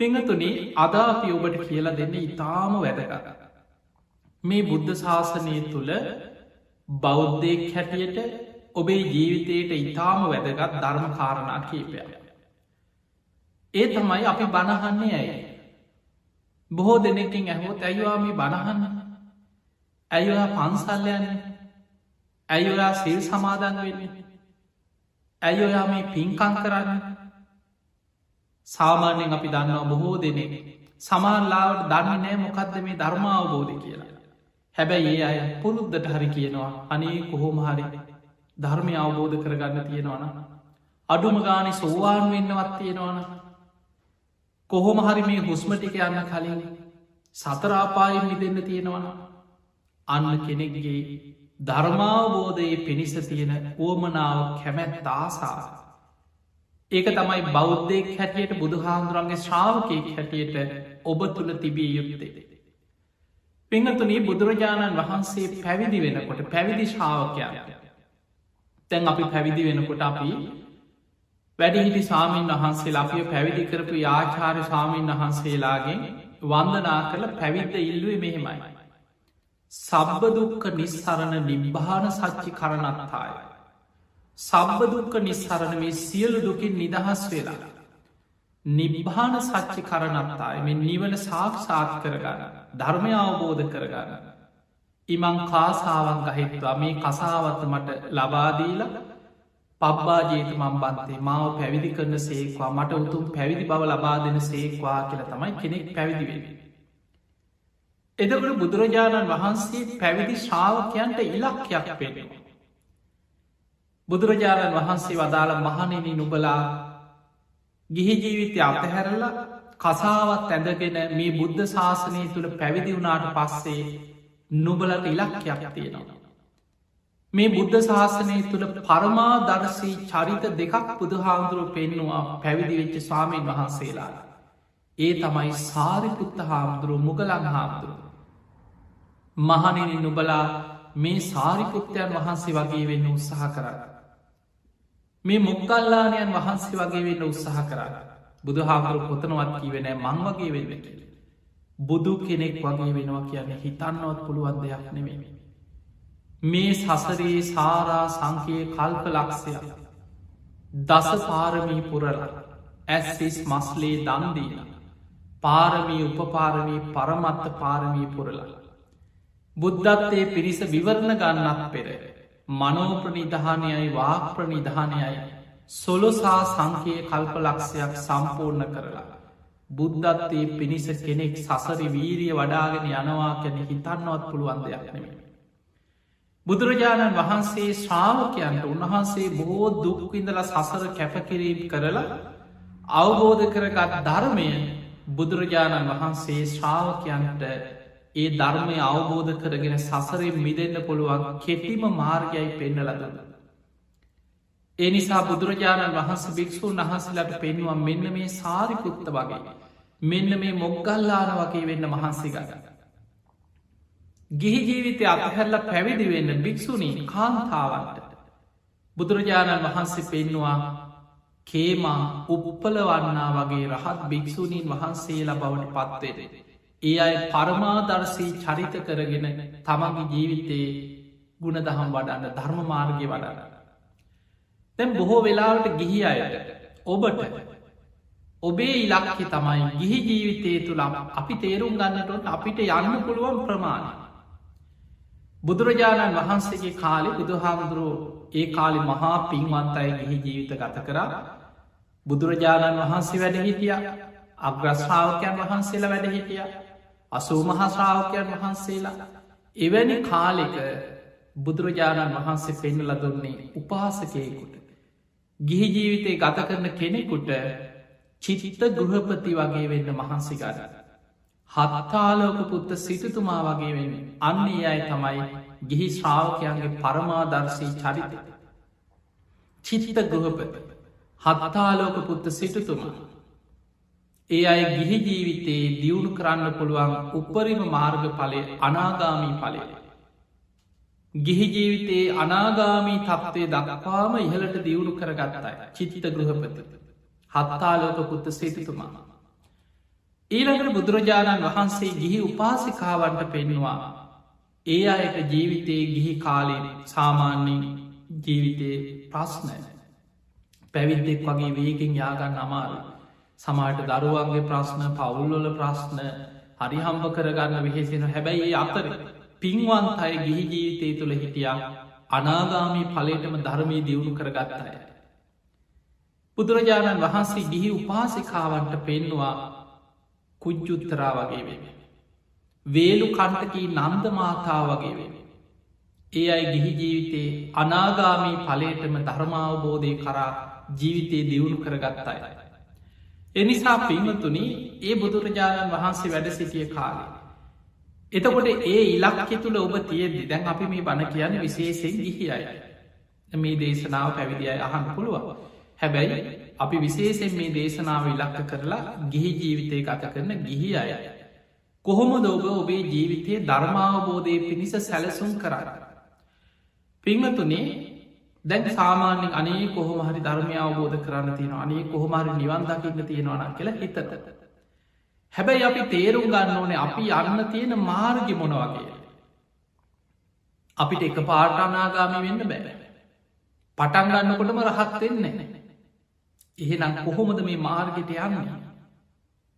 පිංහතුනේ අදාපි ඔබට කියලා දෙන්න ඉතාම වැදගත. මේ බුද්ධ ශාසනය තුළ බෞද්ධයෙක් හැටියට ඔබේ ජීවිතයට ඉතාම වැදගත් ධර්ම කාරණා කීපය. ඒ තමයි අපි බණහන්නේ ඇයි. බොහෝ දෙනෙකින් ඇහෝත් ඇයිවාම බණහන්න ඇයිවා පන්සල්ලයන්න ඇයිඔයා සිල් සමාදන් වෙන්න ඇයි ඔයා මේ පින්කං කරන්න සාමාන්‍යෙන් අපි දන්නවා බොහෝ දෙනෙ සමාල්ලාවට දන්න නෑ මොකක්ද මේ ධර්මාවබෝධ කියලා. හැබැයි ඒ අය පුරුද්ධට හරි කියනවා අනේ කොහොම හරි ධර්මය අවබෝධ කරගන්න තියෙනවන. අඩුම ගානෙ සෝවාන් වෙන්නවත් තියෙනවන. කොහොම හරි මේ හුස්මටික යන්න කලින් සතරාපායෙන් මිදන්න තියෙනවන. අන්න කෙනෙක්ගේ ධර්මාවබෝධයේ පිණිස තියෙන වුවමනාව කැමැත් ආසා. ඒක තමයි බෞද්ධයෙක් හැටියට බුදුහාන්දුරන්ගේ ශ්‍රාවකයෙක් හැටියට ඔබ තුළ තිබිය යුත්තේ. පිංහතුනී බුදුරජාණන් වහන්සේ පැවිදි වෙනකොට පැවිදි ශ්‍රාවකයා. තැන් අපි පැවිදි වෙනකොට අපි වැඩිහිටි සාමීන් වහන්සේ අපිය පැවිදි කරපු යාචාර්ය සාමීන් වහන්සේලාගෙන් වන්දනා කරල පැවිද්ද ඉල්ලුවේ මෙහෙමයි. සබ්බදුක්ක නිස්සරණ නිබ්භාන සච්චි කරනත්තාය. සබ්බදුක්ක නිස්සරණ මේ සියලු දුකින් නිදහස් වෙලා. නිබ්භාන සච්චි කරනත්තාය මෙ නිවන සාක්ෂාත් කරගන්න ධර්මය අවබෝධ කරගන්න. ඉමං කාසාවන් ගහිත්වා මේ කසාවත්ත මට ලබාදීල පබ්බාජේත මම්බන්තේ මාව පැවිදි කරන සේක්වා මට උතුම් පැවිදි බව ලබා දෙන සේක්වා කියල තමයි කෙනෙක් පැවිදිවෙේ. එදකට බුදුරජාණන් වහන්සේ පැවිදි ශ්‍රාවකයන්ට ඉලක්කයක් පෙනෙනවා. බුදුරජාණන් වහන්සේ වදාළ මහනෙන නුබලා ගිහි ජීවිතය අතහැරලා කසාවත් ඇඳගෙන මේ බුද්ධ ශාසනය තුළ පැවිදි වුණාට පස්සේ නුබලට ඉලක්කයක් තියෙනවා. මේ බුද්ධ ශාසනය තුළ පරමා දර්ශී චරිත දෙකක් බුදුහාමුදුරුව පෙන්නවා පැවිදි වෙච්ච ස්වාමීන් වහන්සේලා. ඒ තමයි සාරිපුත්ත හාමුදුරුව මුගලන් හාමුදුරුව. මහනෙන නුබලා මේ සාරිපුත්තයන් වහන්සේ වගේ වෙන්න උත්සාහ කරන්න. මේ මුක්කල්ලානයන් වහන්සේ වගේ වෙන්න උත්සාහ කරන්න. බුදු හාමුදුරු පොතනවත් කීවෙනෑ මං වගේ වෙන්න කියල. බුදු කෙනෙක් වගේ වෙනවා කියන්න හිතන්නවත් පුළුවන් දෙයක් නෙමේ. මේ සසරයේ සාරා සංකයේ කල්ප ලක්ෂයක්. දස පාරමී පුරල ඇස්සිස් මස්ලේ දන්දීන. පාරමී උපපාරමී පරමත්ත පාරමී පුරලා. බුද්ධත්වයේ පිරිස විවරණ ගන්නත් පෙර. මනෝප්‍රනිධානයයි වාක්ප්‍රනිධානයයි සොලොසා සංකයේ කල්ප ලක්ෂයක් සම්පූර්ණ කරලා. බුද්ධත්වයේ පිණිස කෙනෙක් සසරි වීරිය වඩාගෙන යනවා කැනෙ හිතන්නවත් පුළුවන් දෙයක් නෙමේ. බුදුරජාණන් වහන්සේ ශ්‍රාවකයන්ට උන්වහන්සේ බොහෝ දුක්විඳල සසර කැපකිරීම් කරලා අවබෝධ කරගත් ධර්මය බුදුරජාණන් වහන්සේ ශ්‍රාවකයන්ට ඒ ධර්මය අවබෝධ කරගෙන සසරෙන් මිදන්න පුළුවන් කෙටිම මාර්ගයයි පෙන්නලදන්න. ඒ නිසා බුදුරජාණන් වහන්ස භික්‍ෂූන් වහන්සලට පෙන්වා මෙන්න මේ සාරිකුත්ත වගේ. මෙන්න මේ මොග්ගල්ලාන වගේ වෙන්න මහන්සේ ගගන්න. ගිහි ජීවිතය අතහැරල පැවිදි වෙන්න භික්‍ෂුණී කාන්තාවන්ට. බුදුරජාණන් වහන්සේ පෙන්නවා කේමා උප්පලවන්නා වගේ රහත් භික්‍ෂූණීන් වහන්සේලා බවට පත්වේදේ. ඒ අය පරමාදර්ශී චරිත කරගෙන තමගේ ජීවිතයේ ගුණ දහම් වඩන්න ධර්ම මාර්ගය වඩන්න. තැම් බොහෝ වෙලාවට ගිහි අයට ඔබට ඔබේ ඉලක්කි තමයි ගිහි ජීවිතය තුළම අපි තේරුම් ගන්නටොත් අපිට යන්න පුළුවන් ප්‍රමාණය. බුදුරජාණන් වහන්සේගේ කාලෙ බුදුහාමුදුරුව ඒ කාලි මහා පින්වන්තයි ගිහි ජීවිත ගත කරා බුදුරජාණන් වහන්සේ වැඩ හිටිය අග්‍රශ්‍රාවකයන් වහන්සේලා වැඩ හිටිය අසූ මහාශ්‍රාවකයන් වහන්සේලා එවැනි කාලෙක බුදුරජාණන් වහන්සේ පෙන්නල දුන්නේ උපාසකයකුට. ගිහි ජීවිතය ගත කරන කෙනෙකුට චිචිත ගෘහපති වගේ වෙන්න මහන්සිගර. හත්තාලෝක පුත්ත සිටතුමා වගේ වෙන අන්නේ අයි තමයි ගිහි ශ්‍රාවකයන්ගේ පරමාදර්ශී චරිත. චිචිත ගෘහපති හත්තාලෝක පුත්ත සිටතුමා ඒ අය ගිහි ජීවිතයේ දියුණු කරන්න පුළුවන් උපරිම මාර්ග පලය අනාගාමී පලය. ගිහි ජීවිතයේ අනාගාමී තත්ත්වය දක්පාම ඉහලට දියුණු කරගත්තයි චිතිත ගෘහපත. හත්තාලෝක පුත්ත සිතිතුමා. ඊළඟට බුදුරජාණන් වහන්සේ ගිහි උපාසිකාවන්ට පෙන්වා ඒ අයට ජීවිතයේ ගිහි කාලයෙන් සාමාන්‍යෙන් ජීවිතයේ ප්‍රශ්නය පැවිද්දෙක් වගේ වේගෙන් යාගන්න අමාරු සමාට දරුවන්ගේ ප්‍රශ්න පවුල්ලොල ප්‍රශ්න හරි හම්බ කරගන්න වෙහෙසෙන හැබැයි අතර පින්වන්ත අය ගිහි ජීවිතය තුළ හිටියා අනාගාමී පලේටම ධර්මී දියුණු කරගත් අය. බුදුරජාණන් වහන්සේ ගිහි උපාසිකාවන්ට පෙන්වා කුජ්ජුත්තරා වගේ වේ. වේලු කණ්ටකී නන්ද මාතා වගේ වේ. ඒ අයි ගිහි ජීවිතයේ අනාගාමී පලේටම ධර්මාවබෝධය කරා ජීවිතයේ දියුණු කරගත්තායි. එනිසා පිංහතුනි ඒ බුදුරජාණන් වහන්සේ වැඩ සිටිය කාලේ. එතකොට ඒ ඉලක්කෙ තුළ ඔබ තියෙදි දැන් අපි මේ බණ කියන විශේෂෙන් ගිහි අය. මේ දේශනාව පැවිදියි අහන් පුළුව. හැබැයි අපි විශේෂෙන් මේ දේශනාව ඉලක්ක කරලා ගිහි ජීවිතය ගත කරන ගිහි අය. කොහොම දෝබ ඔබේ ජීවිතයේ ධර්මාවබෝධය පිණිස සැලසුම් කරන්න. පිංහතුනේ දැන් සාමාන්‍යෙන් අනේ කොහොම හරි ධර්මය අවබෝධ කරන්න තියෙන අනේ කොහොමහරි නිවන් දකින්න තියෙනවන කියලා හිතත. හැබැයි අපි තේරුම් ගන්න ඕනේ අපි යන්න තියෙන මාර්ගි මොන වගේ. අපිට එක පාටනාගාමි වෙන්න බැහැ. පටන් ගන්නකොටම රහත් වෙන්නේ. එහෙනම් කොහොමද මේ මාර්ගිට යන්නේ.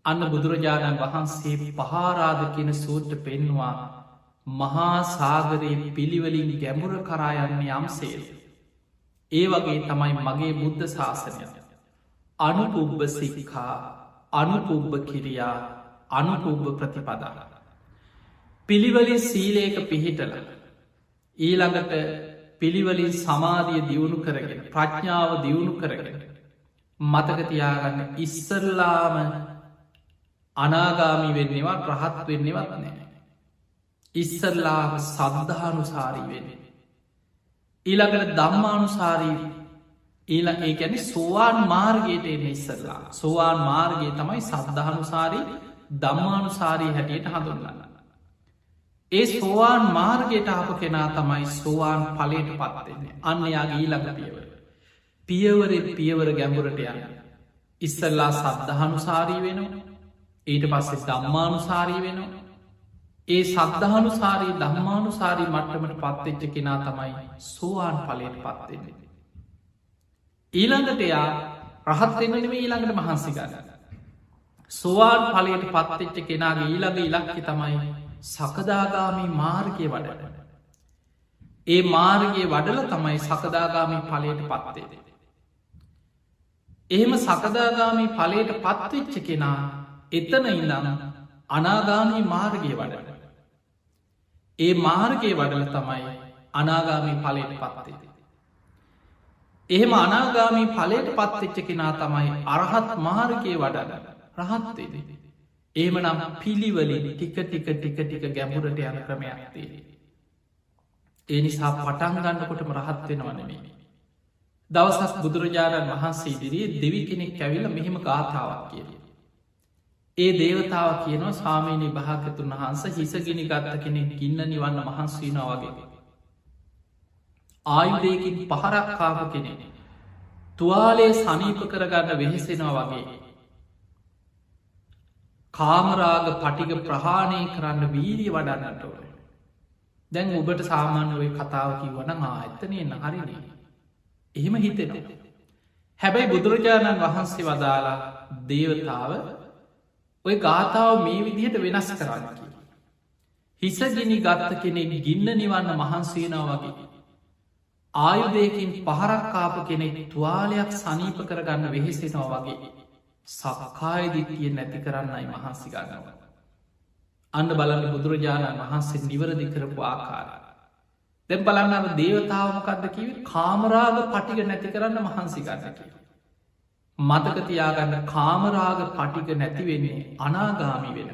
අන්න බුදුරජාණන් වහන්සේ පහාරාධ කියන සූට්‍ර පෙන්වා මහා සාගරයේ පිළිවලින් ගැඹුර කරායන්නේ යම්සේද. ඒ වගේ තමයි මගේ බුද්ධ ශාසනය. අනුපුබ්බ සික්කා අනුපුබ්බ කිරියා අනුපුබ්බ ප්‍රතිපදා. පිළිවලින් සීලේක පිහිටල. ඊළඟට පිළිවලින් සමාධිය දියුණු කරගෙන ප්‍රඥාව දියුණු කරගෙන. මතකතියාගන්න ඉස්සරලාම අනාගාමි වෙන්නේවත් රහත් වෙන්නේවත් නෑ. ඉස්සරලාම සද්ධානුසාරී වෙන්නේ. ඊළඟට දම්මානුසාරී ඊල ඒ ඇන සෝවාන් මාර්ගයට එන්න ඉස්සරලා සෝවාන් මාර්ගය තමයි සද්ධානුසාරී දම්මානුසාරී හැටියට හඳුන්ලන්න. ඒ සෝවාන් මාර්ගයට අප කෙනා තමයි සෝවාන් පලට පත්වෙන්නේ අන්න යාගේ ඊළඟ පියවර. පියවර පියවර ගැඹුරට යන්න. ඉස්සල්ලා සද්ධානුසාරී වෙනවා ඊට පස්සේ දම්මානුසාරී වෙනවා ඒ සද්ධානුසාරී දහමානුසාරී මට්ටමට පත්වෙච්ච කෙනා තමයි සෝවාන් පලයට පත්වෙන්නේ. ඊළඟට එයා රහත්වෙන්නම ඊළඟට මහන්සි ගන්න. සෝවාන් පලයට පත්වෙච්ච කෙනාගේ ඊළඟ ඉලක්කි තමයි සකදාගාමී මාර්ගය වඩට. ඒ මාර්ගයේ වඩල තමයි සකදාගාමී පලයට පත්වේ. එහෙම සකදාගාමී පලයට පත්වෙච්ච කෙනා එතන ඉඳන අනාගාමී මාර්ගය වඩට. ඒ මාර්ගය වඩල තමයි අනාගාමී පලයට පත්වේ. එහෙම අනාගාමී පලයට පත්වෙච්ච කෙනා තමයි අරහත් මාර්ගය වඩන්න රහත්වේද. ඒම නම් පිළිවලින් ටික ටික ටික ටික ගැඹුරට යන ක්‍රමයක්තේ. ඒ නිසා පටන් ගන්නකොටම රහත්වෙනවනමේ. දවසස් බුදුරජාණන් වහන්සේ ඉදිරියේ දෙවි කෙනෙක් ඇවිල මෙහෙම ගාථාවක් කියල. ඒ දේවතාව කියනවා ස්වාමීනී භාකතුන් වහන්ස හිසගෙන ගත්ත කෙනෙක් ගින්න නිවන්න මහන්සීනා වගේ. ආයුදයකින් පහරක්කාව කෙනෙ. තුවාලේ සනීප කරගන්න වෙහෙසෙනවා වගේ. කාමරාග පටික ප්‍රහාණය කරන්න වීරිය වඩන්නට ඕන. දැන් ඔබට සාමාන්‍ය ඔය කතාව කිවන ආඇත්තනය නහරිනේ. එහෙම හිතෙනවා. හැබැයි බුදුරජාණන් වහන්සේ වදාලා දේවතාව ඔය ගාථාව මේ විදිහට වෙනස් කරන්න කිය. හිසගිනි ගත්ත කෙනෙක් ගින්න නිවන්න මහන්සේනාව වගේ. ආයුදයකින් පහරක්කාප කෙනෙක් තුවාලයක් සනීප කරගන්න වෙහෙසෙනවා වගේ. සකායදිත්තිය නැති කරන්නයි මහන්සි ගන්නව. අන්න බලන්න බුදුරජාණන් වහන්සේ නිවරදි කරපු ආකාර. දැම් බලන්නව දේවතාවමකක්ද කිව කාමරාග පටික නැති කරන්න මහන්සි ගන්න කිය. මතකතියාගන්න කාමරාග පටික නැතිවෙන්නේ අනාගාමි වෙන.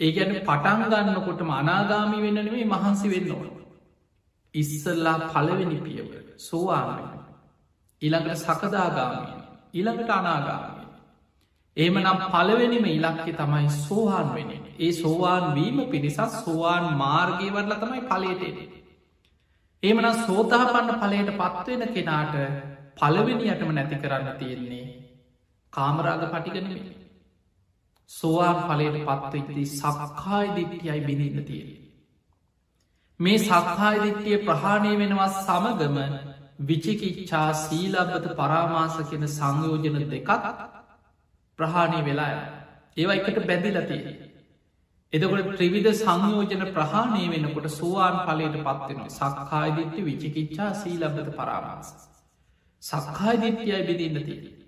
ඒ ගැන පටන් ගන්නකොටම අනාගාමි වෙන්නනේ මහන්සි වෙන්න ඕන. ඉස්සල්ලා පලවෙනි පියවර සෝවාම ඉළඟට සකදාගාමී ඉළඟට අනාගාමී. ඒම නම් පලවෙනිම ඉලක්කෙ තමයි සෝවාන් වෙන. ඒ සෝවාන් වීම පිණිසත් සෝවාන් මාර්ගය වරල තමයි පලේටෙන. ඒමන සෝතා පන්න පලයට පත්වෙන කෙනාට පලවෙනියටම නැති කරන්න තියෙන්නේ කාමරාග පටිගනීම සෝවාන් පලයට පත්වයිති සක්කායි දිට්ටියයි බිඳන්න තියෙන. මේ සක්කායි දිට්ටිය ප්‍රහාණය වෙනවා සමගම විචිකිච්චා සීලබ්බත පරාමාස කෙන සංයෝජන දෙකත් ප්‍රහාණය වෙලා ඒවා එකට බැඳිලතිය. එදකොට ත්‍රිවිධ සංයෝජන ප්‍රහාණය වෙනකොට සෝවාන් පලයට පත්වෙනවා සක්කායිදිට්ට විචිකිච්චා සීලබ්බත පරාමාස. සක්කායිදිට්ටියයි බිඳන්නතිය.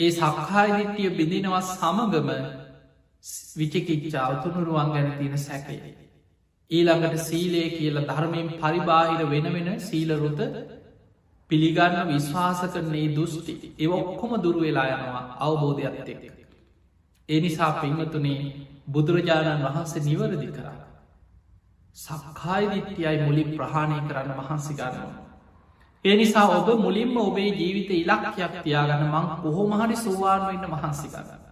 ඒ සක්කායිදිට්ටිය බිඳිනවා සමගම විචිකිච්චා උතුනුරුවන් ගැන තියෙන සැකය. ඊළඟට සීලේ කියල ධර්මයෙන් පරිබාහිර වෙන වෙන සීලරුත පිළිගන්න විශ්වාස කරන්නේ දුෘෂ්ටි ඒව ඔක්කොම දුරු වෙලා යනවා අවබෝධයක් එක්ක. ඒ නිසා පින්වතුනේ බුදුරජාණන් වහන්සේ නිවරදි කරා. සක්කායිදිත්‍යයි මුලින් ප්‍රහාණය කරන්න වහන්සි ගන්නවා. ඒ නිසා ඔබ මුලින්ම ඔබේ ජීවිත ඉලක්කයක් තියාගන්න මං කොහොමහරි සෝවාන් වෙන්න වහන්සි ගන්න.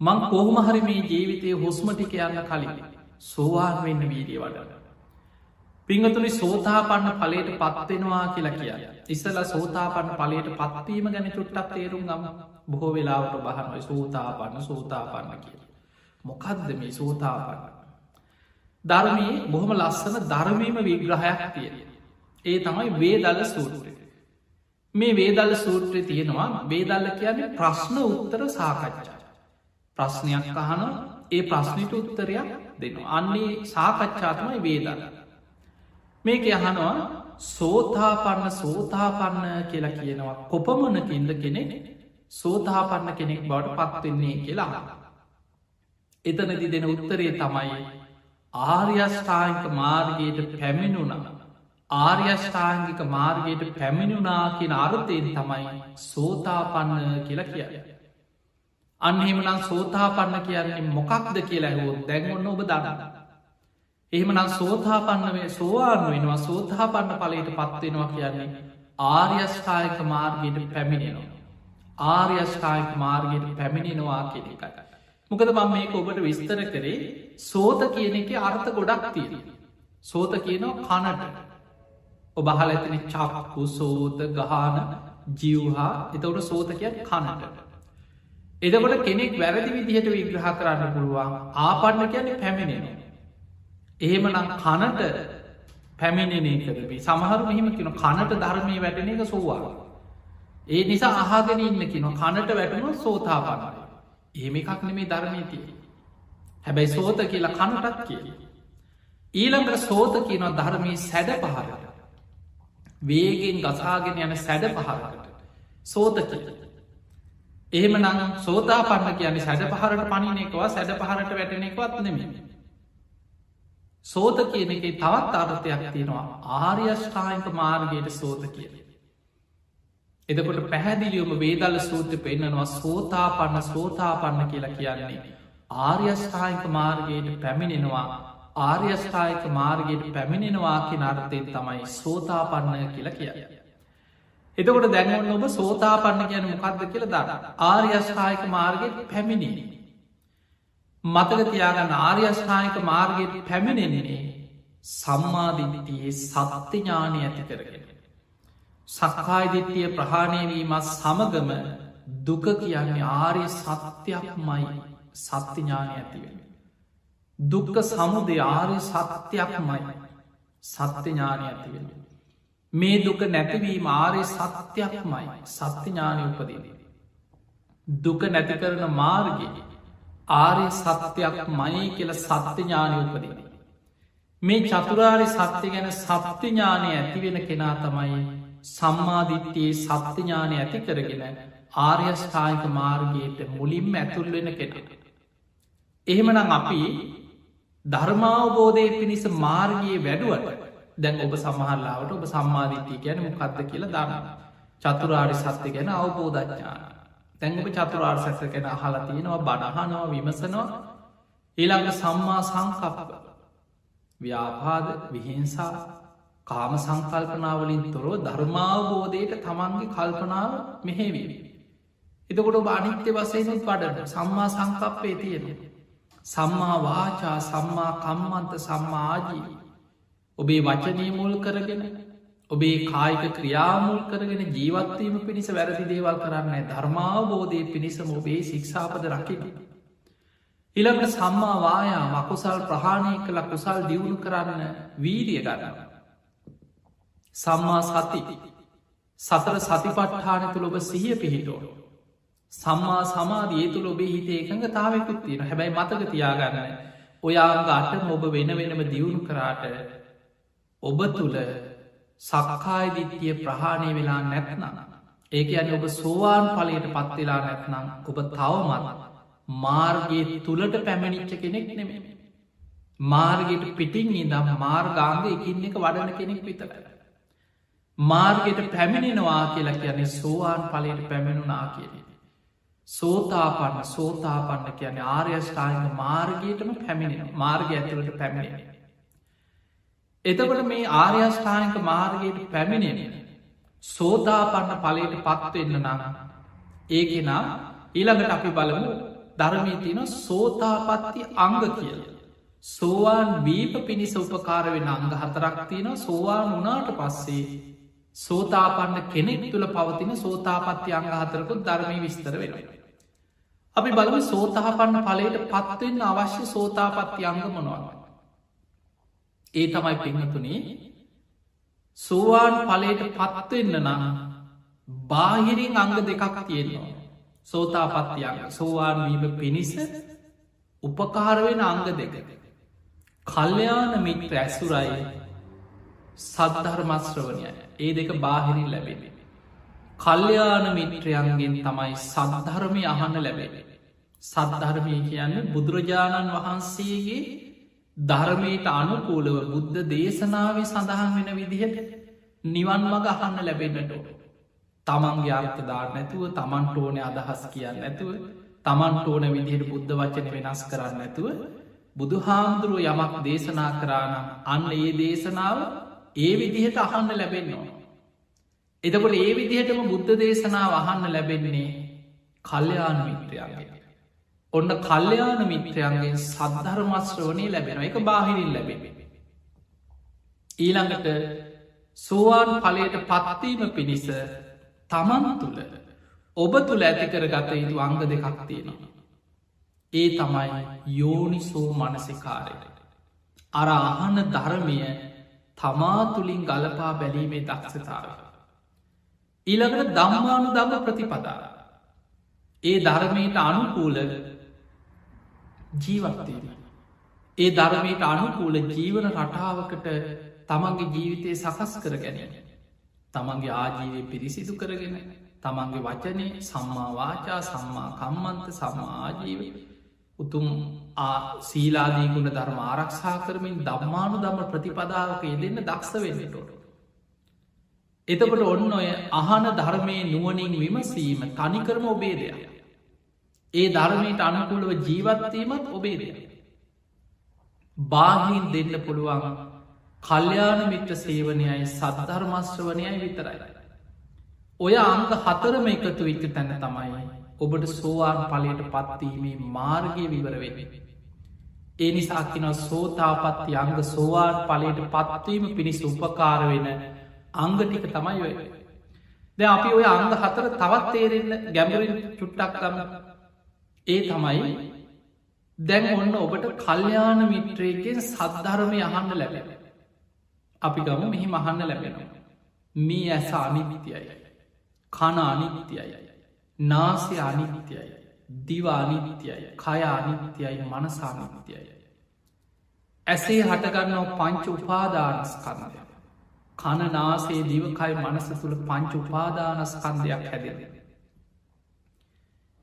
මං කොහොමහරි මේ ජීවිතය හුස්මටික යන්න කලින් සෝවාන් වෙන්න වීරිය වඩන්න. පිංහතුනි සෝතාපන්න පලට පත්වෙනවා කියලා කිය. ඉස්සල සෝතාපන්න පලට පත්වීම ගැන චුට්ටක් තේරුම් ගම බොහෝ වෙලාවට බහනොයි සෝතාපන්න සෝතාපන්න කිය. මොකක්ද මේ සෝතාපන්න. ධර්මී බොහොම ලස්සන ධර්මීම විග්‍රහයක් තියෙන. ඒ තමයි වේදල සූත්‍රය. මේ වේදල් සූත්‍රය තියෙනවා වේදල්ල කියන්නේ ප්‍රශ්න උත්තර සාකච්ඡා. ප්‍රශ්නයක් අහන ඒ ප්‍රශ්නිට උත්තරයක් දෙන්න. අන්නේ සාකච්ඡාතමයි වේදන්න. මේක අහනවා සෝතාපන්න සෝතාපන්න කියලා කියනවා කොපමනකින්ද කෙනෙක් සෝතාපන්න කෙනෙක් බවට පත්වෙන්නේ කියලා. එතනදි දෙන උත්තරය තමයි ආර්යෂ්ඨායික මාර්ගයට පැමිණුනම් ආර්යෂ්ඨාංගික මාර්ගයට පැමිණුනා කියෙන අර්ථයෙන් තමයි සෝතාපන්න කියලා කිය. අන්හෙමනම් සෝතාපන්න කියන්නේ මොකක්ද කියලා හෝ දැන්ගොන්න ඔබ දන්න. එහෙමනම් සෝතාපන්නවේ සෝවාන් වෙනවා සෝතාපන්න පලට පත්වෙනවා කියන්නේ ආර්යෂ්ඨායක මාර්ගයට පැමිණෙනවා. ආර්යෂ්ඨායක මාර්ගයට පැමිණෙනවා කෙනෙකයි. මොකද මං මේක ඔබට විස්තර කරේ සෝත කියන එක අර්ථ ගොඩක් තියෙන. සෝත කියනවා කනට ඔබහල ඇතින චක්කු සෝත ගහන ජිව්හා එතවට සෝත කිය කනට. එදකොට කෙනෙක් වැරදි විදිහට විග්‍රහ කරන්න පුළුවන් ආපන්න කියන්නේ පැමිණෙනවා. එහෙමනම් කනට පැමිණෙනේ කරබි සමහරු මෙහිම කියෙන කනට ධර්මය වැටන එක සෝවා. ඒ නිසා අහගෙන ඉන්න කියෙන කනට වැටුණු සෝතාපන්නයි. ඒම එකක් නෙමේ ධර්මීතිය. හැබැයි සෝත කියලා කනටත් කිය. ඊළඟට සෝත කියන ධර්මී සැඩ පහරට. වේගෙන් ගසාගෙන යන සැඩ පහරකට. සෝත කිය. එහෙමනම් සෝතාපන්න කියන්නේ සැඩ පහරට පනිනෙකවා සැඩ පහරට වැටනෙක්වත් නෙමේ. සෝත කියන එක තවත් අර්ථයක් තියෙනවා ආර්යෂ්ඨායික මාර්ගයට සෝත කියන. එදකොට පැහැදිලියුම වේදල සූත්‍ර පෙන්න්නනවා සෝතාපන්න සෝතාපන්න කියලා කියන්නේ. ආර්යෂ්ඨායික මාර්ගයට පැමිණෙනවා ආර්යෂ්ඨායික මාර්ගයට පැමිණෙනවා කිය අර්ථයෙන් තමයි සෝතාපන්න කියලා කිය. එතකොට දැන්වන්න ඔබ සෝතාපන්න කියන මොකක්ද කියල දන්න ආර්යෂ්ඨායික මාර්ගයට පැමිණිනි. මතක තියාගන්න ආර්යෂ්ඨානික මාර්ගයට පැමිණෙන්නේ සම්මාධිත්තියේ සත්‍යඥානය ඇති කරගෙන. සක්කායිදිත්තිය ප්‍රහාණයවීමත් සමගම දුක කියන්නේ ආර්ය සත්‍යයක්මයි සත්‍යඥානය ඇතිවෙන. දුක්ක සමුදය ආර්ය සත්‍යයක්මයි සත්‍යඥානය ඇතිවෙන. මේ දුක නැතිවීම ආර්ය සත්‍යයක්මයි සත්‍යඥානය උපදීන. දුක නැති කරන මාර්ගයේ ආරය සත්‍යයක් මයි කියල සත්‍යඥානය උපදින. මේ චතුරාරි සත්‍ය ගැන සත්‍යඥානය ඇතිවෙන කෙනා තමයි සම්මාධිත්‍යයේ සත්‍යඥානය ඇති කරගෙන ආර්යෂ්ඨායික මාර්ගයට මුලින්ම ඇතුල්වෙන කෙනෙ. එහෙමනම් අපි ධර්මාවබෝධය පිණිස මාර්ගයේ වැඩුවට දැන් ඔබ සමහල්ලාවට ඔබ සම්මාධිත්‍යය ගැන මොකක්ද කියලා දන්න. චතුරාරි සත්‍ය ගැන අවබෝධඥාන. තැන්ගක චතුරාර් සැස කෙන අහලා තියෙනවා බණහනවා විමසනවා ඊළඟ සම්මා සංකප්ප ව්‍යාපාද විහිංසා කාම සංකල්පනාවලින් තොරව ධර්මාවබෝධයට තමන්ගේ කල්පනාව මෙහෙවී. එතකොට බානිත්‍ය වසයනුත් පඩට සම්මා සංකප්පේ තියෙන. සම්මා වාචා සම්මා කම්මන්ත සම්මාජී ඔබේ වචනය මුල් කරගෙන ඔබේ කායික ක්‍රියාමුල් කරගෙන ජීවත්වීම පිණිස වැරදි දේවල් කරන්න ධර්මාවබෝධය පිණිසම ඔබේ ශික්ෂාපද රකින. ඉළඟට සම්මාවායා මකුසල් ප්‍රහාණය කළ කුසල් දියුණු කරන්න වීරිය ගන්න. සම්මා සති සතර සතිපට්ඨාන තුළ ඔබ සිහිය පිහිටෝ. සම්මා සමාධයේ තුළ ඔබේ හිතේ එකඟ තාවකුත් තියෙන හැබැයි මතක තියාගන්න ඔයාගට ඔබ වෙන වෙනම දියුණු කරාට ඔබ තුළ සක්කායිදිත්‍යය ප්‍රහාණය වෙලා නැත්නම්. ඒක අන ඔබ සෝවාන් පලයට පත්වෙලා නැත්නම් ඔබ තවමත් මාර්ගයේ තුළට පැමණිච්ච කෙනෙක් නෙමේ. මාර්ගයට පිටින් ඉදම් මාර්ගාංග එකින් එක වඩන කෙනෙක් විතර. මාර්ගයට පැමිණෙනවා කියලා කියන්නේ සෝවාන් පලයට පැමිණුනා කියනෙ. සෝතාපන්න සෝතාපන්න කියන ආර්යෂ්ඨායක මාර්ගයටම පැමිණෙන මාර්ගය ඇතුළට පැමිණෙන. එතකොට මේ ආර්යෂ්ඨායක මාර්ගයට පැමිණෙන සෝතාපන්න පලයට පත්වෙන්න නම් ඒකෙනම් ඊළඟට අපි බලමු ධර්මී තින සෝතාපත්ති අංග කියල. සෝවාන් වීප පිණිස උපකාර වෙන අංග හතරක් තියෙන සෝවාන් වනාට පස්සේ සෝතාපන්න කෙනෙක් තුළ පවතින සෝතාපත්ති අංග හතරකුත් ධර්මය විස්තර වෙනවා. අපි බලම සෝතාපන්න පලයට පත්වෙන්න අවශ්‍ය සෝතාපත්ති අංග මොනවනවා. ඒ තමයි පින්නතුනේ සෝවාන් පලයට පත්වෙන්න නම් බාහිරින් අංග දෙකක් තියෙනවා. සෝතාපත්තියන් සෝවාන් වීම පිණිස උපකාරවෙන අංග දෙක. කල්්‍යයාන මිත්‍ර ඇසුරයි සද්ධර්මස්ශ්‍රවනය ඒ දෙක බාහිරින් ලැබෙන. කල්්‍යයාන මිත්‍රයන්ගෙන් තමයි සද්ධර්මය අහන්න ලැබෙන. සද්ධර්මය කියන්න බුදුරජාණන් වහන්සේගේ ධර්මයට අනුකූලව බුද්ධ දේශනාව සඳහන් වෙන විදිහට නිවන් මග අහන්න ලැබෙන්නට. තමන්ගේ අර්ථදා නැතුව තමන්ට ඕන අදහස් කියන්න නැතුව තමන්ට ඕන විදිහට බුද්ධ වචන වෙනස් කරන්න නැතුව බුදු හාමුදුරුව යමක් දේශනා කරානම් අන්න ඒ දේශනාව ඒ විදිහට අහන්න ලැබෙන්නවා. එතකොට ඒ විදිහටම බුද්ධ දේශනාව අහන්න ලැබෙන්නේ කල්්‍යයාන මිත්‍රයාගේ. ඔන්න කල්්‍යයාන මිත්‍රයන්ගේ සද්ධර්මස්ශ්‍රවනය ලැබෙන එක බාහිරින් ලැබෙන. ඊළඟට සෝවාන් පලයට පත්වීම පිණිස තමන් තුළ ඔබ තුළ ඇතිකර ගත යුතු අංග දෙකක් තියෙනවා. ඒ තමයි යෝනිසෝ මනසිකාරයට. අර අහන ධර්මය තමා තුළින් ගලපා බැලීමේ දක්ෂතාව. ඊළඟට දම්මානු දම ප්‍රතිපදාව. ඒ ධර්මයට අනුකූල ජීවත්තේන. ඒ ධර්මයට අනුකූල ජීවන රටාවකට තමන්ගේ ජීවිතය සකස් කර ගැනීම. තමන්ගේ ආජීවය පිරිසිදු කරගෙන තමන්ගේ වචනය සම්මාවාචා සම්මා කම්මන්ත සම්මා ආජීව උතුම් සීලාදීගුණ ධර්ම ආරක්ෂා කරමින් දම්මානු දම ප්‍රතිපදාවක යෙදෙන්න දක්ෂ වෙන්නටොට. එතකට ඔන්න ඔය අහන ධර්මය නුවනින් විමසීම තනිකරම ඔබේ දෙයක්. ඒ ධර්මයට අනුකුලව ජීවත්වීමත් ඔබේ දෙයක්. බාහින් දෙන්න පුළුවන් කල්්‍යාන මිත්‍ර සේවනයයි සද්ධර්මශ්‍රවනයයි විතරයි. ඔය අංග හතරම එකතු විච්ච තැන තමයි ඔබට සෝවාන් පලයට පත්වීමේ මාර්ගය විවරවෙන්නේ. ඒ නිසාකින සෝතාපත්ති අංග සෝවාන් පලයට පත්වීම පිණිස් උපකාර වෙන අංගටික තමයි ඔය. ද අපි ඔය අංග හතර තවත් තේරෙන්න ගැඹරින් චුට්ටක්කම ඒ තමයි දැන් ඔන්න ඔබට කල්්‍යාන මිත්‍රයගෙන් සද්ධරමය අහන්න ලැබෙන. අපි ගම මෙහි මහන්න ලැබෙනවා. මේ ඇස අනිමිතියයි. කන අනිත්‍යයයි. නාසය අනිත්‍යයයි. දිවානිත්‍යයයි කය අනිත්‍යයයි මනසානිත්‍යයයි. ඇසේ හටගන්නව පංච උපාදානස්කන්දය. කන නාසේ දිවකයි මනස තුළ පංච උපාදානස්කන්දයක් හැදෙන.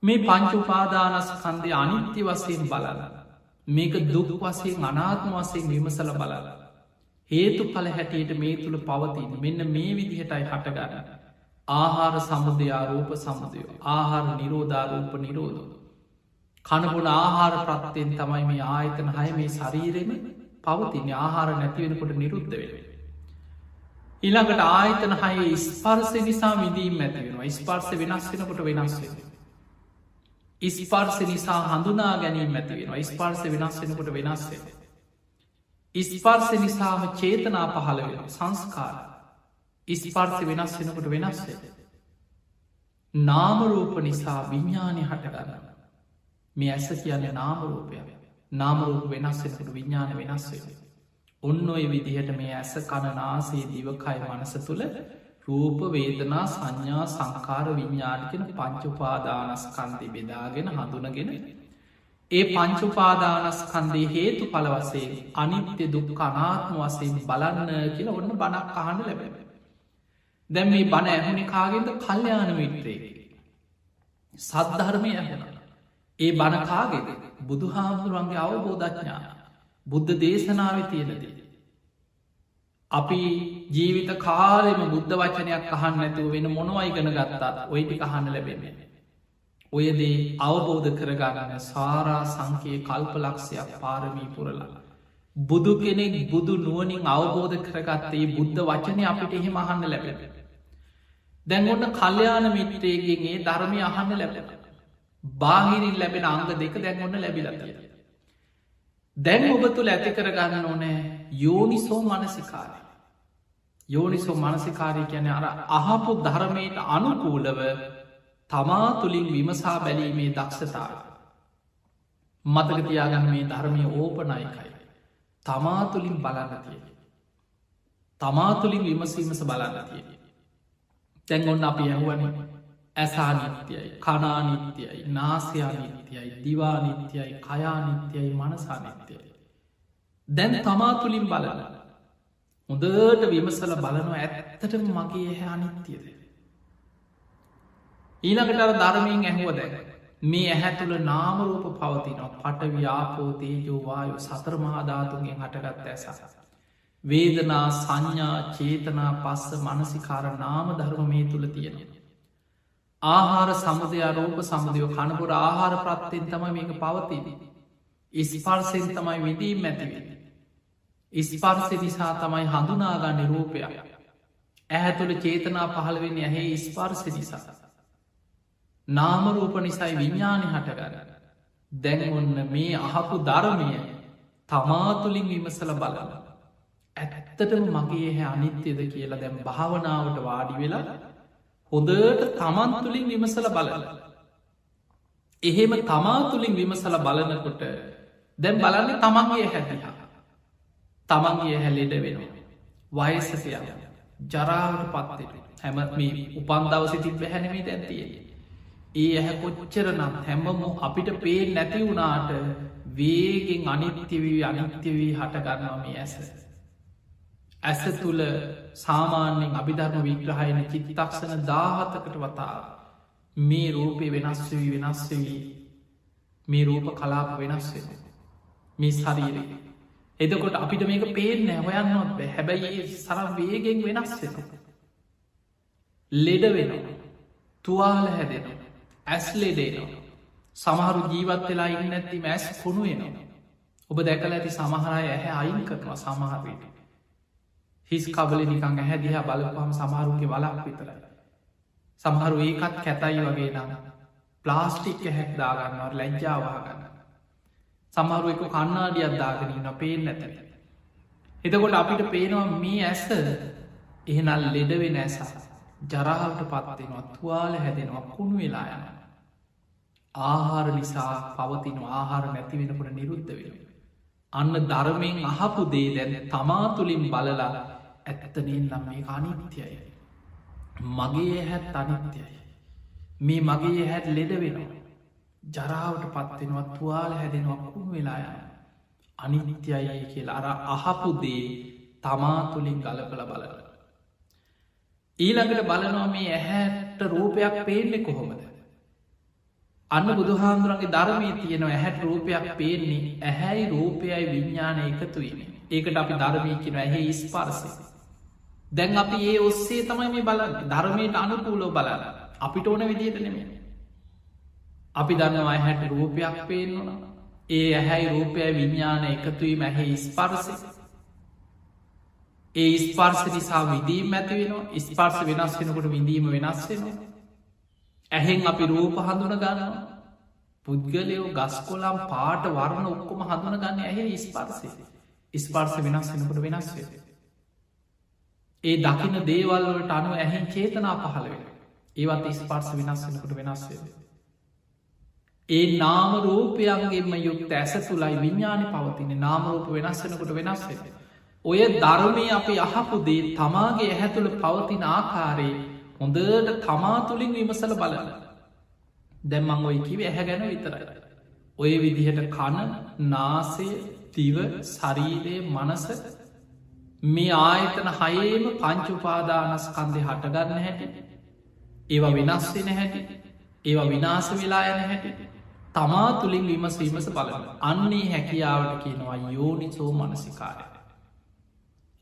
මේ පංච උපාදානස්කන්දය අනිත්‍ය වසයෙන් බලල. මේක දුක් වසයෙන් අනාත්ම වසයෙන් විමසල බලලා. හේතු පල හැටියට මේ තුළ පවතින් මෙන්න මේ විදිහටයි හටගන්න. ආහාර සමුදයාරූප සමුදයෝ ආහාර නිරෝධාරූප නිරෝධ. කණපුන ආහාර ප්‍රත්තියෙන් තමයි මේ ආයතන හය මේ ශරීරෙන පවතින ආහාර නැතිවෙනකොට නිරුද්ධ වෙන. ඉළඟට ආයතන හයේ ස්පර්ස නිසා විදීම් ඇතිවෙනවා ස්පර්ස වෙනස් වෙනකොට වෙනස් වෙන. ඉස්පර්ස නිසා හඳුනා ගැනීම ඇතිවෙනවා ස්පර්ස වෙනස් වෙනකොට වෙනස් වෙන. ඉස්පර්ස නිසාම චේතනා පහළ වෙන සංස්කාර ඉස්පර්ස වෙනස් වෙනකොට වෙනස්සේ. නාමරූප නිසා විඤ්ඥානය හටගන්න. මේ ඇස කියන්නේ නාමරූපය නාමරූප වෙනස්සෙනකට විඤ්ඥාන වෙනස්සේ. ඔන්න ඔය විදිහට මේ ඇස කණනාසේ දිවකයි මනස තුළ රූප වේදනා සංඥා සංකාර විඤ්ඥානිකෙන පංචුපාදානස්කන්දි බෙදාගෙන හඳුනගෙන ඒ පංචුපාදානස්කන්දේ හේතු පලවසේ අනිත්‍ය දුක් අනාත්ම වසයෙන් බලන්න කියල ඔන්න බණක් අහන්න ලැබැ. දැම් මේ බණ ඇහුණි කාගෙන්ද කල්්‍යයාන මිත්‍රේ. සද්ධර්මය ඇහෙන. ඒ බණකාගෙද බුදු හාමුදුරුවන්ගේ අවබෝධඥා බුද්ධ දේශනාව තියෙනදී. අපි ජීවිත කාලෙම බුද්ධ වචනයක් අහන්න ඇතුව වෙන මොනවයිගන ගත්තාත් ඔයිටි අහන්න ලැබෙන්නේ. ඔයදේ අවබෝධ කරගගන්න සාරා සංකයේ කල්පලක්ෂයක් පාරමී පුරලා. බුදු කෙනෙක් බුදු නුවනින් අවබෝධ කරගත්තේ බුද්ධ වචනය අපිට එහෙම අහන්න ලැබෙන. දැන් ඔන්න කල්්‍යයාන මිත්‍රයගෙන්ගේ ධර්මය අහන්න ලැබෙන. බාහිරින් ලැබෙන අංග දෙක දැන් ඔන්න ලැබිලතිය. දැන් ඔබ තුළ ඇති කරගන්න ඕනෑ යෝනිසෝ මනසිකාරය. යෝනිසෝ මනසිකාරය කියන අර අහපු ධර්මයට අනුකූලව තමා තුළින් විමසා බැලීමේ දක්ෂතාව. මතකතියාගන්න මේ ධර්මය ඕපනයිකයි. තමා තුළින් බලන්න තිය. තමා තුළින් විමසීමස බලන්න තිය. තැන් ඔන්න අපි ඇහුවන ඇසානිත්‍යයි කනානිත්‍යයි නාසයානිත්‍යයි දිවානිත්‍යයි කයානිත්‍යයි මනසානිත්‍යයි. දැන් තමා තුළින් බලල හොදට විමසල බලනව ඇත්තටම මගේ හැ අනිත්‍යද. ඊළඟට ධර්මයෙන් ඇහුව දැක මේ ඇහැ තුළ නාමරූප පවතිනවා පට ව්‍යාපෝතේ යෝවායු සතර මහාධාතුන්ගෙන් හටගත් ඇසස. වේදනා සංඥා චේතනා පස්ස මනසිකාර නාම ධර්ම මේ තුළ තියෙන. ආහාර සමුදය අරෝප සමුදයෝ කණපුර ආහාර ප්‍රත්තයෙන් තම මේක පවතින. ඉස්පර්සෙන් තමයි විදීම් ඇතිවෙන. ඉස්පර්සෙ නිසා තමයි හඳුනාගන්න රූපයක්. ඇහැ තුළ චේතනා පහළවෙන්න ඇහේ ඉස්පර්සෙ නිසා. නාමරූප නිසයි විඤ්ඥානි හටගන්න. දැන් ඔන්න මේ අහපු ධර්මය තමාතුලින් විමසල බලලා. ඇත්තටම මගේ හැ අනිත්‍යද කියලා දැම් භාවනාවට වාඩි වෙලා හොදට තමන් තුළින් විමසල බලල. එහෙම තමා තුළින් විමසල බලනකොට දැම් බලන්න තමන්ගේ හැදිහා. තමන්ගේ හැලෙඩ වෙනවා. වයසසය ජරාවට පත්තේ හැම මේ උපන් දවසි තිබ හැනමී දැන්තිය. ඒ ඇහැ කොච්චර නම් හැමම අපිට පේ නැති වුණාට වේගෙන් අනිත්‍යවී අනිත්‍යවී හටගන්නවා මේ ඇස. ඇස තුළ සාමාන්‍යෙන් අභිධර්ම විග්‍රහයන චිත්තක්ෂණ දාහතකට වතා මේ රූපය වෙනස්වී වෙනස්වී මේ රූප කලාප වෙනස් වෙන මේ ශරීරය. එදකොට අපිට මේක පේෙන් හොයන්නොත් බෑ. හැබැයි සරම් වේගෙන් වෙනස් වෙන ලෙඩ වෙන තුවාල හැදෙන ඇස් ලෙඩේනවා සමහරු ජීවත් වෙලා ඉන්න ඇති මැස් කුණු වෙනවා. ඔබ දැකල ඇති සමහරය ඇහැ අයින් කරනවා සමහරයට හිස් කබල නිකං ඇහැ දිහා බලපහම සමහරුන්ගේ වලක් විතරයි. සමහරු ඒකත් කැතයි වගේ නම් ප්ලාස්ටික් හැක් දාගන්නවට ලැජ්ජාවාගන්න. සමහරු එක කන්නාඩිය අද්දාගෙනන්න පේෙන් නැත. එතකොට අපිට පේනවා මේ ඇස එහෙනල් ලෙඩවෙන ඇස ජරාවට පත්වෙනවා තුවාල හැදෙනවා කුණු වෙලා යන. ආහාර නිසා පවතින ආහාර නැති වෙනකොට නිරුද්ධ වෙන. අන්න ධර්මයෙන් අහපු දේ දැන තමා තුළින් බලලා ඇත්තනෙන් නම් මේ අනිත්‍යයි. මගේ හැත් අනිත්‍යයි. මේ මගේ හැත් ලෙඩ වෙනවා. ජරාවට පත්වෙනවත් තුවාල හැදෙනවා කුණු වෙලා යන. අනිත්‍යයයි කියලා අර අහපු දේ තමා තුළින් ගලපල බලල. ඊළඟට බලනවා මේ ඇහැට රූපයක් පේන්නේ කොහොමද. අන්න බුදුහාන්දුරන්ගේ ධර්මී තියෙනවා ඇහැට රූපයක් පේන්නේ ඇහැයි රූපයයි විඤ්ඥාන එකතුවීම. ඒකට අපි ධර්මී කියෙන ඇහි ස්පර්සය. දැන් අපි ඒ ඔස්සේ තමයි මේ බල ධර්මයට අනුකූලෝ බලල අපිට ඕන විදියට නෙමේ අපි දන්නවා හැට රූපයක් පේෙන්වන ඒ ඇහැයි රූපය විඤ්ඥාන එකතුවීම ඇහෙ ස්පර්සි ඒ ස්පර්ස නිසා විදීම් ඇති වෙන ස්පර්ස වෙනස් වෙනකොට විඳීම වෙනස් වෙන ඇහෙන් අපි රූප හඳුන ගන්නවා. පුද්ගලයෝ ගස්කොලම් පාට වර්ණ ඔක්කොම හඳුන ගන්න ඇහ ස්පර්සි ස්පර්ස වෙනස් වෙනකොට වෙනස් වෙේ ඒ දකින දේවල්වලට අනුව ඇහෙන් චේතනා පහළ වෙන ඒවත් ස්පර්ස වෙනස් වෙනකට වෙනස් වේ. ඒ නාම රූපයන්ගේම යුක්ත ඇස තුළයි විඤ්ඥාන පවතින නාමරූප වෙනස්සනකොට වෙනස්වෙත. ඔය ධර්මය අපි අහපුදේ තමාගේ ඇහැතුළ පවතින ආකාරයේ හොඳට තමා තුළින් විමසල බලන්න. දැම්මං ඔය කිව ඇහැ ගැන විතරයි. ඔය විදිහට කන නාසය තිව ශරීරය මනස මේ ආයතන හයේම පංචුපාදානස්කන්දය හටගන්න හැටි ඒවා වෙනස්වෙන හැටි ඒවා විනාස වෙලා යන හැටි තමා තුළින් විමසීමස බලන්න අන්නේ හැකියාවට කියනවා යෝනිසෝ මනසිකාරය.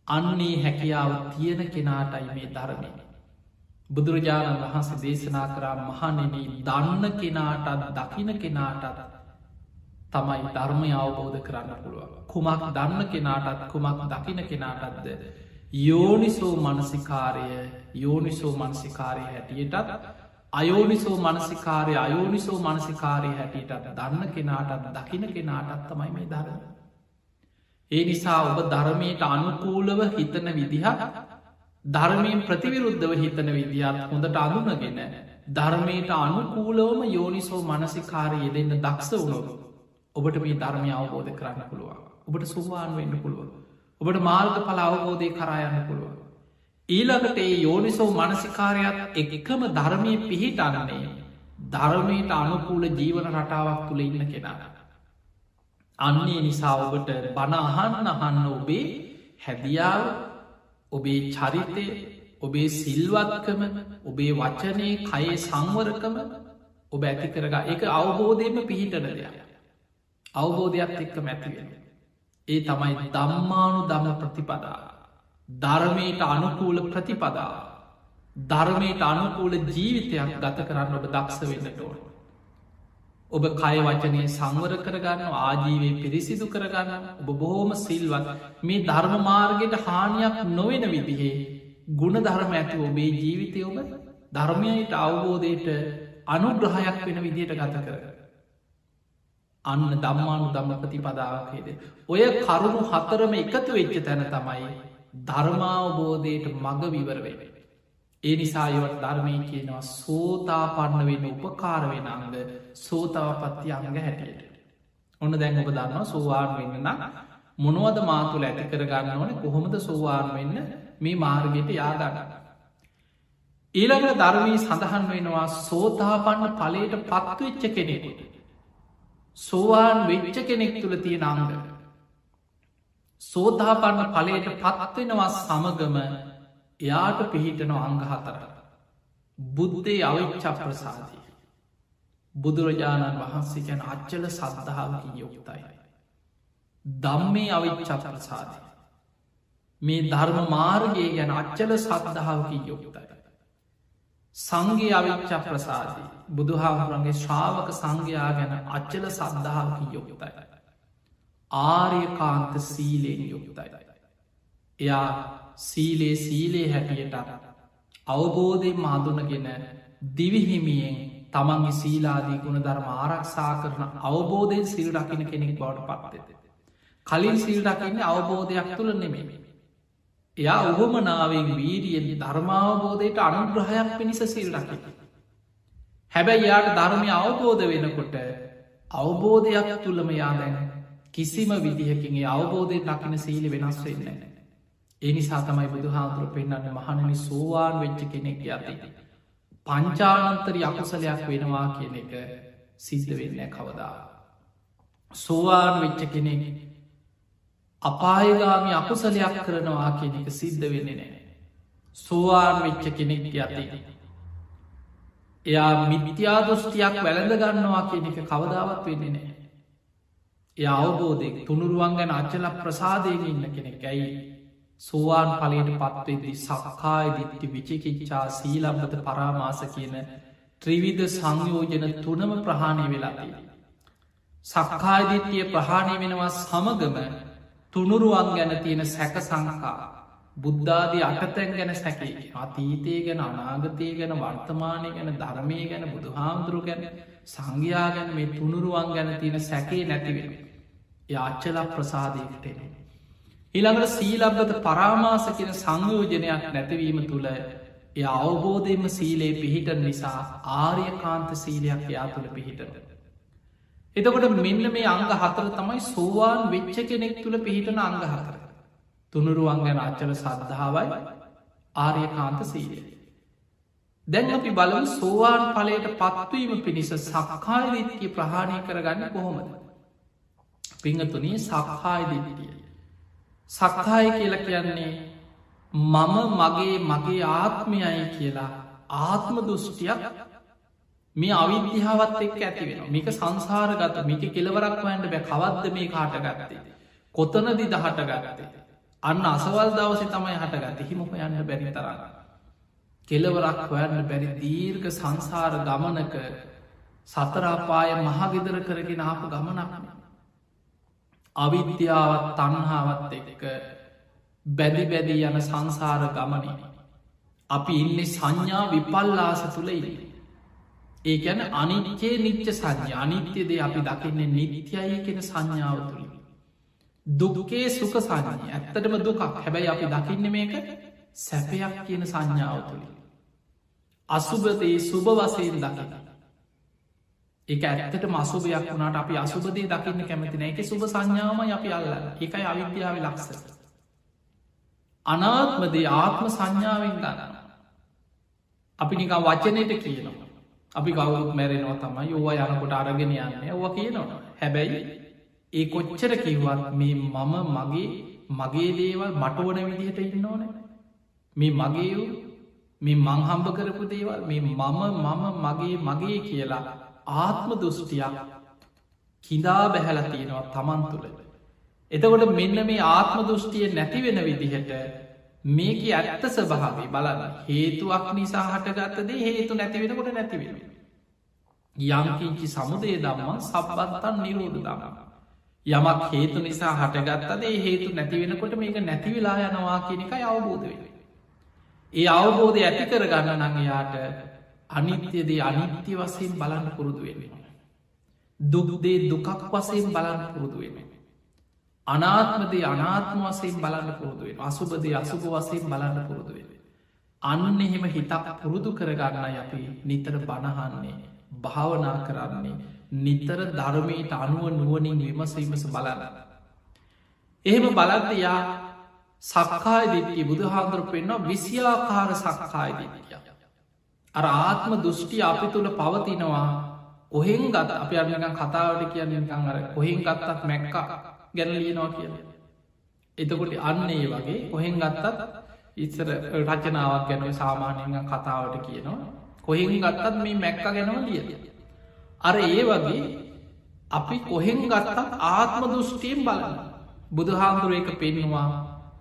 අන්නේ හැකියාව තියෙන කෙනාටයි මේ ධර්මය. බුදුරජාණන් වහන්සේ දේශනා කරා මහනෙන දන්න කෙනාටත් දකින කෙනාටත් තමයි ධර්මය අවබෝධ කරන්න පුළුව කුමක් දන්න කෙනාටත් කුමක් දකින කෙනාටත්ද? යෝනිසෝ මනසිකාරය යෝනිසෝ මනසිකාරය හැටියටත් අයෝනිසෝ මනසිකාරය අයෝනිසෝ මනසිකාරය හැටියටත් දන්න කෙනාටත් දකින කෙනාටත් තමයි මේ ධරම. ඒ නිසා ඔබ ධර්මයට අනුකූලව හිතන විදිහ ධර්මයෙන් ප්‍රතිවිරුද්ධව හිතන විදිහත් හොඳට අඳුනගෙන ධර්මයට අනුකූලවම යෝනිසෝ මනසිකාරය දෙන්න දක්ෂ වුණොරු ඔබට මේ ධර්මය අවබෝධ කරන්න පුළුවන්. ඔබට සුවාන් වෙන්න පුළුවන්. ඔබට මාර්ග පල අවබෝධය කරායන්න පුළුවන්. ඊළඟට ඒ යෝනිසෝ මනසිකාරයක් එකම ධර්මය පිහිටන්නන්නේ ධර්මයට අනුකූල ජීවන රටාවක් තුළ ඉන්න කෙනා. අන්නේ නිසා ඔබට බණ අහන්න අහන්න ඔබේ හැදියාව ඔබේ චරිතය ඔබේ සිල්වත්කම ඔබේ වචනය කයේ සංවරකම ඔබ ඇති කරගා එක අවබෝධයම පිහිටන දෙයක්. අවබෝධයක් එක්ක මැතිවෙන ඒ තමයි දම්මානු දම ප්‍රතිපදා. ධර්මයට අනුකූල ප්‍රතිපදා. ධර්මයට අනුකූල ජීවිතයක් ගත කරන්න ඔබ දක්ෂ වෙන්නට ඕන. ඔබ කය වචනය සංවර කරගන්න ආජීවය පිරිසිදු කරගන්න ඔබ බොහෝම සිල්වත්. මේ ධර්ම මාර්ගයට හානියක් නොවෙන විදිහේ ගුණ ධර්ම ඇති ඔබේ ජීවිතය ඔබ ධර්මයට අවබෝධයට අනුග්‍රහයක් වෙන විදියට ගත කර. අන්න දම්මානු දම්ම ප්‍රතිපදාවකේද. ඔය කරුණු හතරම එකතු වෙච්ච තැන තමයි ධර්මාවබෝධයට මඟ විවරවෙේ. ඒ නිසා යවට ධර්මය කියනවා සෝතාපන්න වෙන උපකාර වෙන අංග සෝතාවපත්ති අංග හැටියට. ඔන්න දැන් ඔබ දන්නවා සෝවාන් වෙන්න නම් මොනවද මාතුල ඇති කරගන්න ඕන කොහොමද සෝවාන් වෙන්න මේ මාර්ගයට යාදාගන්න. ඊළඟට ධර්මී සඳහන් වෙනවා සෝතාපන්න පලට පත්වෙච්ච කෙනෙකුට. සෝවාන් වෙච්ච කෙනෙක් තුළ තියෙන අංග. සෝතාපන්න පලයට පත්වෙනවා සමගම එයාට පිහිටන අංග හතර. බුද්ධේ අවිච්චා ප්‍රසාදී. බුදුරජාණන් වහන්සේ ගැන අච්චල සද්ධාවකින් යුක්තයි. දම්මේ අවිච්චා ප්‍රසාදී. මේ ධර්ම මාර්ගය ගැන අච්චල සද්ධාවකින් යුක්තයි. සංගේ අවිච්චා ප්‍රසාදී බුදුහාමුරන්ගේ ශ්‍රාවක සංඝයා ගැන අච්චල සද්ධාවකින් යුක්තයි. ආර්යකාන්ත සීලයෙන් යුක්තයි. එයා සීලේ සීලේ හැටියට අවබෝධය මාදුනගෙන දිවිහිමියෙන් තමන්ගේ සීලාදී ගුණ ධර්ම ආරක්ෂා කරන අවබෝධයෙන් සිල් රකින කෙනෙක් බවට පත්වෙත. කලින් සිල් රකින්න අවබෝධයක් තුළ නෙමෙමේ. එයා ඔහොමනාවෙන් වීරියෙන් ධර්මාවබෝධයට අනුග්‍රහයක් පිණිස සිල් රකිට. හැබැයි යාට ධර්මය අවබෝධ වෙනකොට අවබෝධයක් තුළම යාදැන කිසිම විදිහකින්ගේ අවබෝධය දකින සීලි වෙනස් වෙන්නේ. එනිසා තමයි බුදු හාමුදුරු පෙන්න්නන්න මහනනි සෝවාන් වෙච්ච කෙනෙක් යති. පංචානන්තරි අකුසලයක් වෙනවා කියන එක සිද්ධ වෙන්න කවදා. සෝවාන් වෙච්ච කෙනෙක් අපායගාමි අකුසලයක් කරනවා කියන එක සිද්ධ වෙන්නේ නෑ. සෝවාන් වෙච්ච කෙනෙක් යති. එයා මිත්‍යා දෘෂ්ටියක් වැළඳ ගන්නවා කියන එක කවදාවත් වෙන්නේ නෑ. එය අවබෝධය තුනුරුවන් ගැන අච්චල ප්‍රසාදයෙන් ඉන්න කෙනෙක් ඇයි සෝවාන් පලයට පත්වෙදී සක්කාය දිට්ටි විචිකිච්චා සීලම්බත පරාමාස කියන ත්‍රිවිධ සංයෝජන තුනම ප්‍රහාණය වෙලාතිය. සක්කායදිට්ටිය ප්‍රහාණය වෙනවා සමගම තුනුරුවන් ගැන තියෙන සැක සංකා බුද්ධාදී අටතැන් ගැන සැකේ අතීතය ගැන අනාගතය ගැන වර්තමානය ගැන ධර්මය ගැන බුදු හාමුදුරු ගැන සංඝයා ගැන මේ තුනුරුවන් ගැන තියෙන සැකේ නැතිවෙන. යාච්චල ප්‍රසාධයකටනේ. ඊළඟට සීලබ්ගත පරාමාස කියෙන සංයෝජනයක් නැතිවීම තුළ එය අවබෝධයම සීලේ පිහිට නිසා ආර්යකාන්ත සීලයක් යා තුළ පිහිටට. එතකොට මෙන්න මේ අංග හතර තමයි සෝවාන් වෙච්ච කෙනෙක් තුළ පිහිටන අංග හතර. තුනුරුවන් ගැන අච්චල සද්ධාවයි ආර්ය කාන්ත සීලය. දැන් අපි බලව සෝවාන් පලයට පත්වීම පිණිස සක්කායදිත්‍ය ප්‍රහාණය කරගන්න කොහොමද. පිංහතුනී සක්හායදිත්තිය. සක්කාය කියල කියන්නේ මම මගේ මගේ ආත්මයයි කියලා ආත්ම දුෘෂ්ටියක් මේ අවිද්‍යාවත් එක් ඇති වෙන මේක සංසාරගත මේක කෙලවරක් වන්ට බෑ කවද්ද මේ කාට ගත්තේ. කොතනදි දහට ගත්තේ. අන්න අසවල් දවස තමයි හටගත හිමොක යන්න බැරි තරන්න. කෙලවරක් හොයන්න බැරි දීර්ඝ සංසාර ගමනක සතරාපාය මහගෙදර කරගෙන ආපු ගමනක්ම. අවිද්‍යාවත් තන්හාවත් එක්ක බැදි බැදී යන සංසාර ගමනය. අපි ඉන්න සංඥා විපල්ලාස තුළ ඉන්න. ඒ ගැන අනිත්‍යේ නිච්ච සංඥ අනිත්‍යදේ අපි දකින්නේ නිත්‍යයි කෙන සංඥාව තුළින්. දුකේ සුක සංඥය ඇත්තටම දුකක් හැබැයි අපි දකින්න මේක සැපයක් කියන සංඥාව තුළින්. අසුභතයේ සුභ වසයෙන් දකින. එක ඇත්තට මසුභයක් වුණට අපි අසුබදේ දකින්න කැමතින එක සුභ සංඥාම අපි අල්ල එකයි අවිද්‍යාව ලක්ස. අනාත්මදේ ආත්ම සංඥාවෙන් ගන්න. අපි නිකා වචනයට කියනවා. අපි කවුත් මැරෙනවා තමයි ඕවා යනකොට අරගෙන යන්න ඕව කියනවා. හැබැයි ඒ කොච්චර කිව්වත් මේ මම මගේ මගේ දේවල් මටවන විදිහට ඉන්න ඕන මේ මගේ මේ මංහම්බ කරපු දේවල් මේ මම මම මගේ මගේ කියලා ආත්ම දුෘෂ්ටියක් කිදා බැහැල තියෙනවා තමන් තුළ. එතකොට මෙන්න මේ ආත්ම දෘෂ්ටිය නැතිවෙන විදිහට මේක ඇත්ත ස්භාවේ බලන්න හේතුවක් නිසා හටගත්තදේ හේතු නැතිවෙනකොට නැතිවෙන. යම්කින්චි සමුදේ දම්මන් සබබත්තන් නිරෝධ දමා. යමක් හේතු නිසා හටගත්තද ඒ හේතු නැතිවෙනකොට මේක නැතිවෙලා යනවා කියනකයි අවබෝධ වෙන. ඒ අවබෝධය ඇති කරගන්න නඟයාට අනිත්‍යදේ අනිත්‍ය වසයෙන් බලන්න පුරුදු වෙනවා. දුදුදේ දුකක් වසයෙන් බලන්න පුරුදු වෙන. අනාත්මදේ අනාත්ම වසයෙන් බලන්න පුරුදුවෙන් අසුබදේ අසුභ වසයෙන් බලන්න පුරුදුවෙන. අන්න එහෙම හිතක් පුරුදු කරගන්න අපි නිතර බණහන්නේ භාවනා කරන්නේ නිතර ධර්මයට අනුව නුවනින් විමසීමස බලන්න. එහෙම බලද්දයා සක්කාය දිට්ටිය බුදුහාන්දුර පෙන්න්න විසියාකාර සක්කාය දිටිය. අර ආත්ම දෘෂ්ටි අපි තුළ පවතිනවා කොහෙන් ගත් අප අමිකන් කතාවට කියන්නකං අර කොහෙන් ගත්තත් මැක්ක ගැන ලියනවා කියන. එතකොට අන්න ඒ වගේ කොහෙන් ගත්තත් ඉස්සර රචනාවක් ගැනව සාමානයන් කතාවට කියනවා කොහෙන් ගත්තත් මේ මැක්ක ගැනව ලිය. අර ඒ වගේ අපි කොහෙන් ගත්තත් ආත්ම දෘෂ්ටියෙන් බලන්න බුදුහාමුදුරුව එක පෙන්වා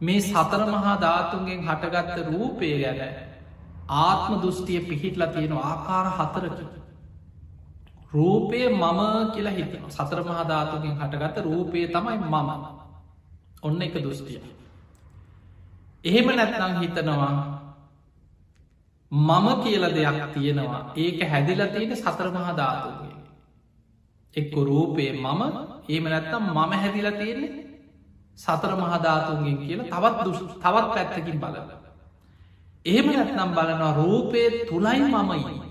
මේ සතර මහා ධාතුන්ගෙන් හටගත්ත රූපය ගැන ආත්ම දෘෂ්ටිය පිහිටලා තියෙන ආකාර හතරකි රූපය මම කියලා හිතන සතර මහා ධාතුකින් හටගත්ත රූපය තමයි මම. ඔන්න එක දෘෂ්ටිය. එහෙම නැත්නම් හිතනවා මම කියල දෙයක් තියෙනවා. ඒක හැදිලා තියෙන සතර මහා ධාතුගේ එක්ක රූපය මම ඒම නැත්තම් මම හැදිල තියෙන්නේ සතර මහධාතුන්ගෙන් කියලා තවත් දුස් තවත් පැත්තකින් බලල. එහෙම නැත්නම් බලනවා රූපය තුළයි මමයි.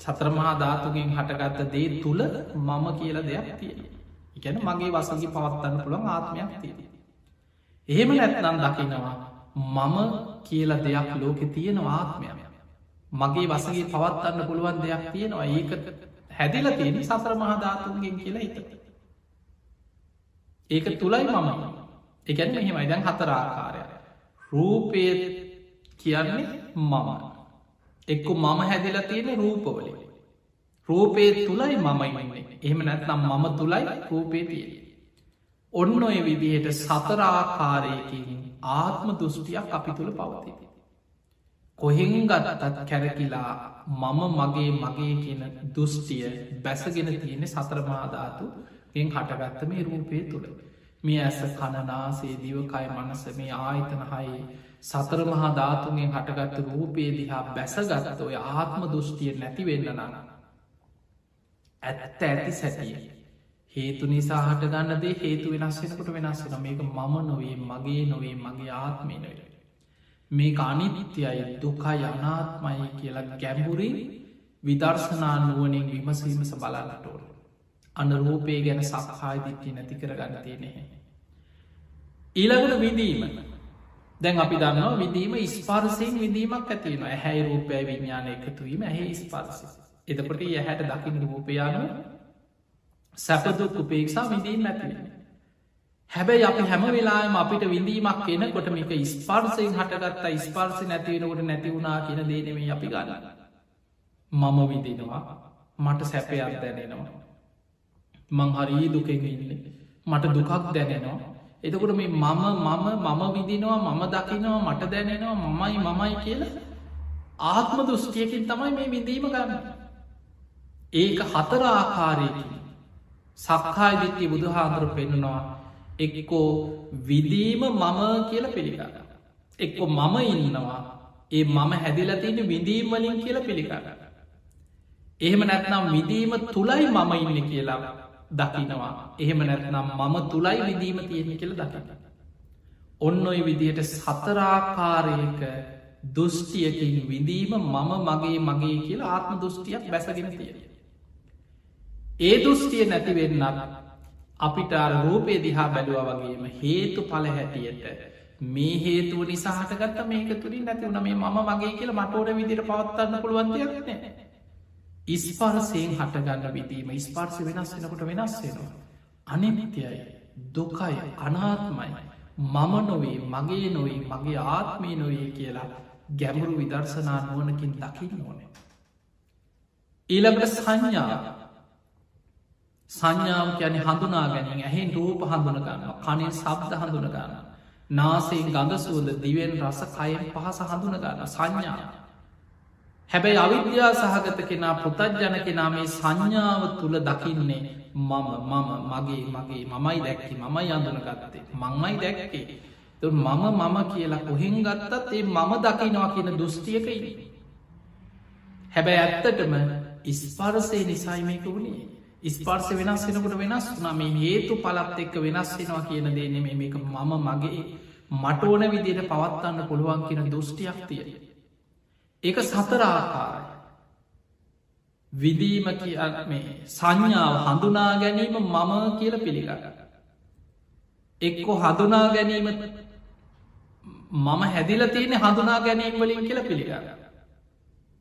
සතර මහා ධාතුගෙන් හටගත්ත දේ තුළ මම කියල දෙයක් තිය. ඉගැන මගේ වසගේ පවත්තන්න පුළුවන් ආත්මයක් තිය. එහෙම නැත්නම් දකිනවා මම කියල දෙයක් ලෝකෙ තියෙන ආත්මයක්. මගේ වසගේ පවත්වන්න පුළුවන් දෙයක් තියෙනවා ඒක හැදිල තියෙන සසර මහධාතුන්ගෙන් කියලා හිත. ඒක තුළයි මම එකැන මෙහෙමයි දැන් හතරාකාරය. රූපය කියන්නේ මම. එක්කු මම හැදිල තියෙන රූපවලින්. රූපේ තුළයි මමයිමන්නේ එහෙම නැත්නම් මම තුළයි රූපේ තියෙන. ඔන්න ඔය විදිහට සතරාකාරයකින් ආත්ම දෘෂ්ටියක් අපි තුළ පවතිති. කොහෙන් ගත්තත් කැරකිලා මම මගේ මගේ කියන දුෘෂ්ටිය බැසගෙන තියෙන සතරමාධාතු ගෙන් හටගත්ත මේ රූපය තුළ. මේ ඇස කණනාසේ දිවකයි මනස මේ ආයතන හයි සතර මහා ධාතුන්ගෙන් හටගත්ත රූපේ දිහා බැසගත්ත ඔය ආත්ම දෘෂ්ටිය නැතිවෙන්න නන. ඇත්ත ඇති සැටිය. හේතු නිසා හට ගන්නදේ හේතු වෙනස්සෙනකොට වෙනස්සෙන මේක මම නොවේ මගේ නොවේ මගේ ආත්මය නොට. මේ අනිත්‍යයි දුකයි අනාත්මයි කියලා ගැඹුරින් විදර්ශනා නුවනින් විමසීමස බලන්නට ඕන. අන්න රූපය ගැන සක්හාය දිට්ටි නැති කර ගන්න තියෙනෙ. ඊළඟට විදීම දැන් අපි දන්නවා විදීම ස්පාර්සයෙන් විදීමක් ඇතිවෙන හැයි රූපය විඤ්ඥාන එකතුවීම ඇහ ස්පාර්ස එතකොට යහැට දකින රූපයාන සැපදුක් උපේක්ෂා විදීම ඇතිවෙන හැබැයි අපි හැම වෙලාම අපිට විඳීමක් කියන කොට මේක ස්පාර්සයෙන් හටගත්තා ස්පාර්ස නැතිවෙනකොට නැතිවුණා කියන දේනෙමේ අපි ගන්න. මම විදිනවා මට සැපයක් දැනෙනවා. මං හරී දුකෙන් ඉන්න. මට දුකක් දැනෙනවා. එතකොට මේ මම මම මම විදිනවා මම දකිනවා මට දැනෙනවා මමයි මමයි කියල ආත්ම දෘෂ්ටියකින් තමයි මේ විඳීම ගන්න. ඒක හතර ආකාරයකින්. සක්කාය දිට්ටි බුදු හාදුර පෙන්නවා එක්කෝ විදීම මම කියල පිළිගන්න එක්කො මම ඉන්නවා. ඒ මම හැදිලතින විදීම් වලින් කියල පිළිගන්න එහෙම නැත්නම් විදීම තුළයි මම ඉන්න කියලා දකිනවා එහෙම නැත්නම් මම තුළයි විදීම තියෙන කියල දකිට. ඔන්න ඔය විදියට සතරාකාරයක දුෘෂ්ටියකින් විදීම මම මගේ මගේ කියලා ආත්ම දෘෂ්ටියක් බැසගෙන තියෙන. ඒ දෘෂ්ටිය නැතිවෙන්නත් අපිට රූපය දිහා බැලුව වගේම හේතු පල හැටියට මේ හේතුව නිසාහටගත්ත මේක තුරින් නැතිවුණ මේ මම මගේ කියල මටෝට විදිර පවත්වන්න පුළුවන්තියක් නෑ ඉස්පරසයෙන් හටගන්න විදීම ස්පර්ස වෙනස් වෙනකොට වෙනස් වෙනවා. අනිමිතියයි දුකයි අනාත්මයි. මම නොවේ මගේ නොයි මගේ ආත්මී නොවේ කියලා ගැමුරු විදර්ශනා නුවනකින් දකින්න ඕනේ. ඊළඟට සංඥා. සංඥාව කියන හඳුනා ගැනින් ඇහෙන් රූප හඳුනගන්න කනේ සබ්ද හඳුනගන්න නාසයෙන් ගඳ සුවද දිවෙන් රස කයෙන් පහස හඳුනගන්න සංඥා. හැබැයි අවිද්‍යා සහගත කෙනා පුතජ්ජන කෙනා මේ සංඥාව තුළ දකින්නේ මම මම මගේ මගේ මමයි දැක්කි මමයි අඳුන ගත්තේ මංමයි දැක්කේ. මම මම කියලා කොහෙන් ගත්තත් ඒ මම දකිනවා කියන දෘෂ්ටියකයි හැබැයි ඇත්තටම ඉස්පරසේ නිසයි මේක වුණේ. ඉස්පර්ස වෙනස් වෙනකට වෙනස් වනා මේ හේතු පලත් එක්ක වෙනස් වෙනවා කියන දේනෙම මේක මම මගේ මට ඕන විදියට පවත්වන්න පුළුවන් කියන දෘෂ්ටියක් තිය ඒක සතරාකාරය විදීම මේ සංඥාව හඳුනා ගැනීම මම කියල පිළිගන්න. එක්කො හඳුනා ගැනීම මම හැදිල තියෙන හඳුනා ගැනීම වලින් කියල පිළිගන්න.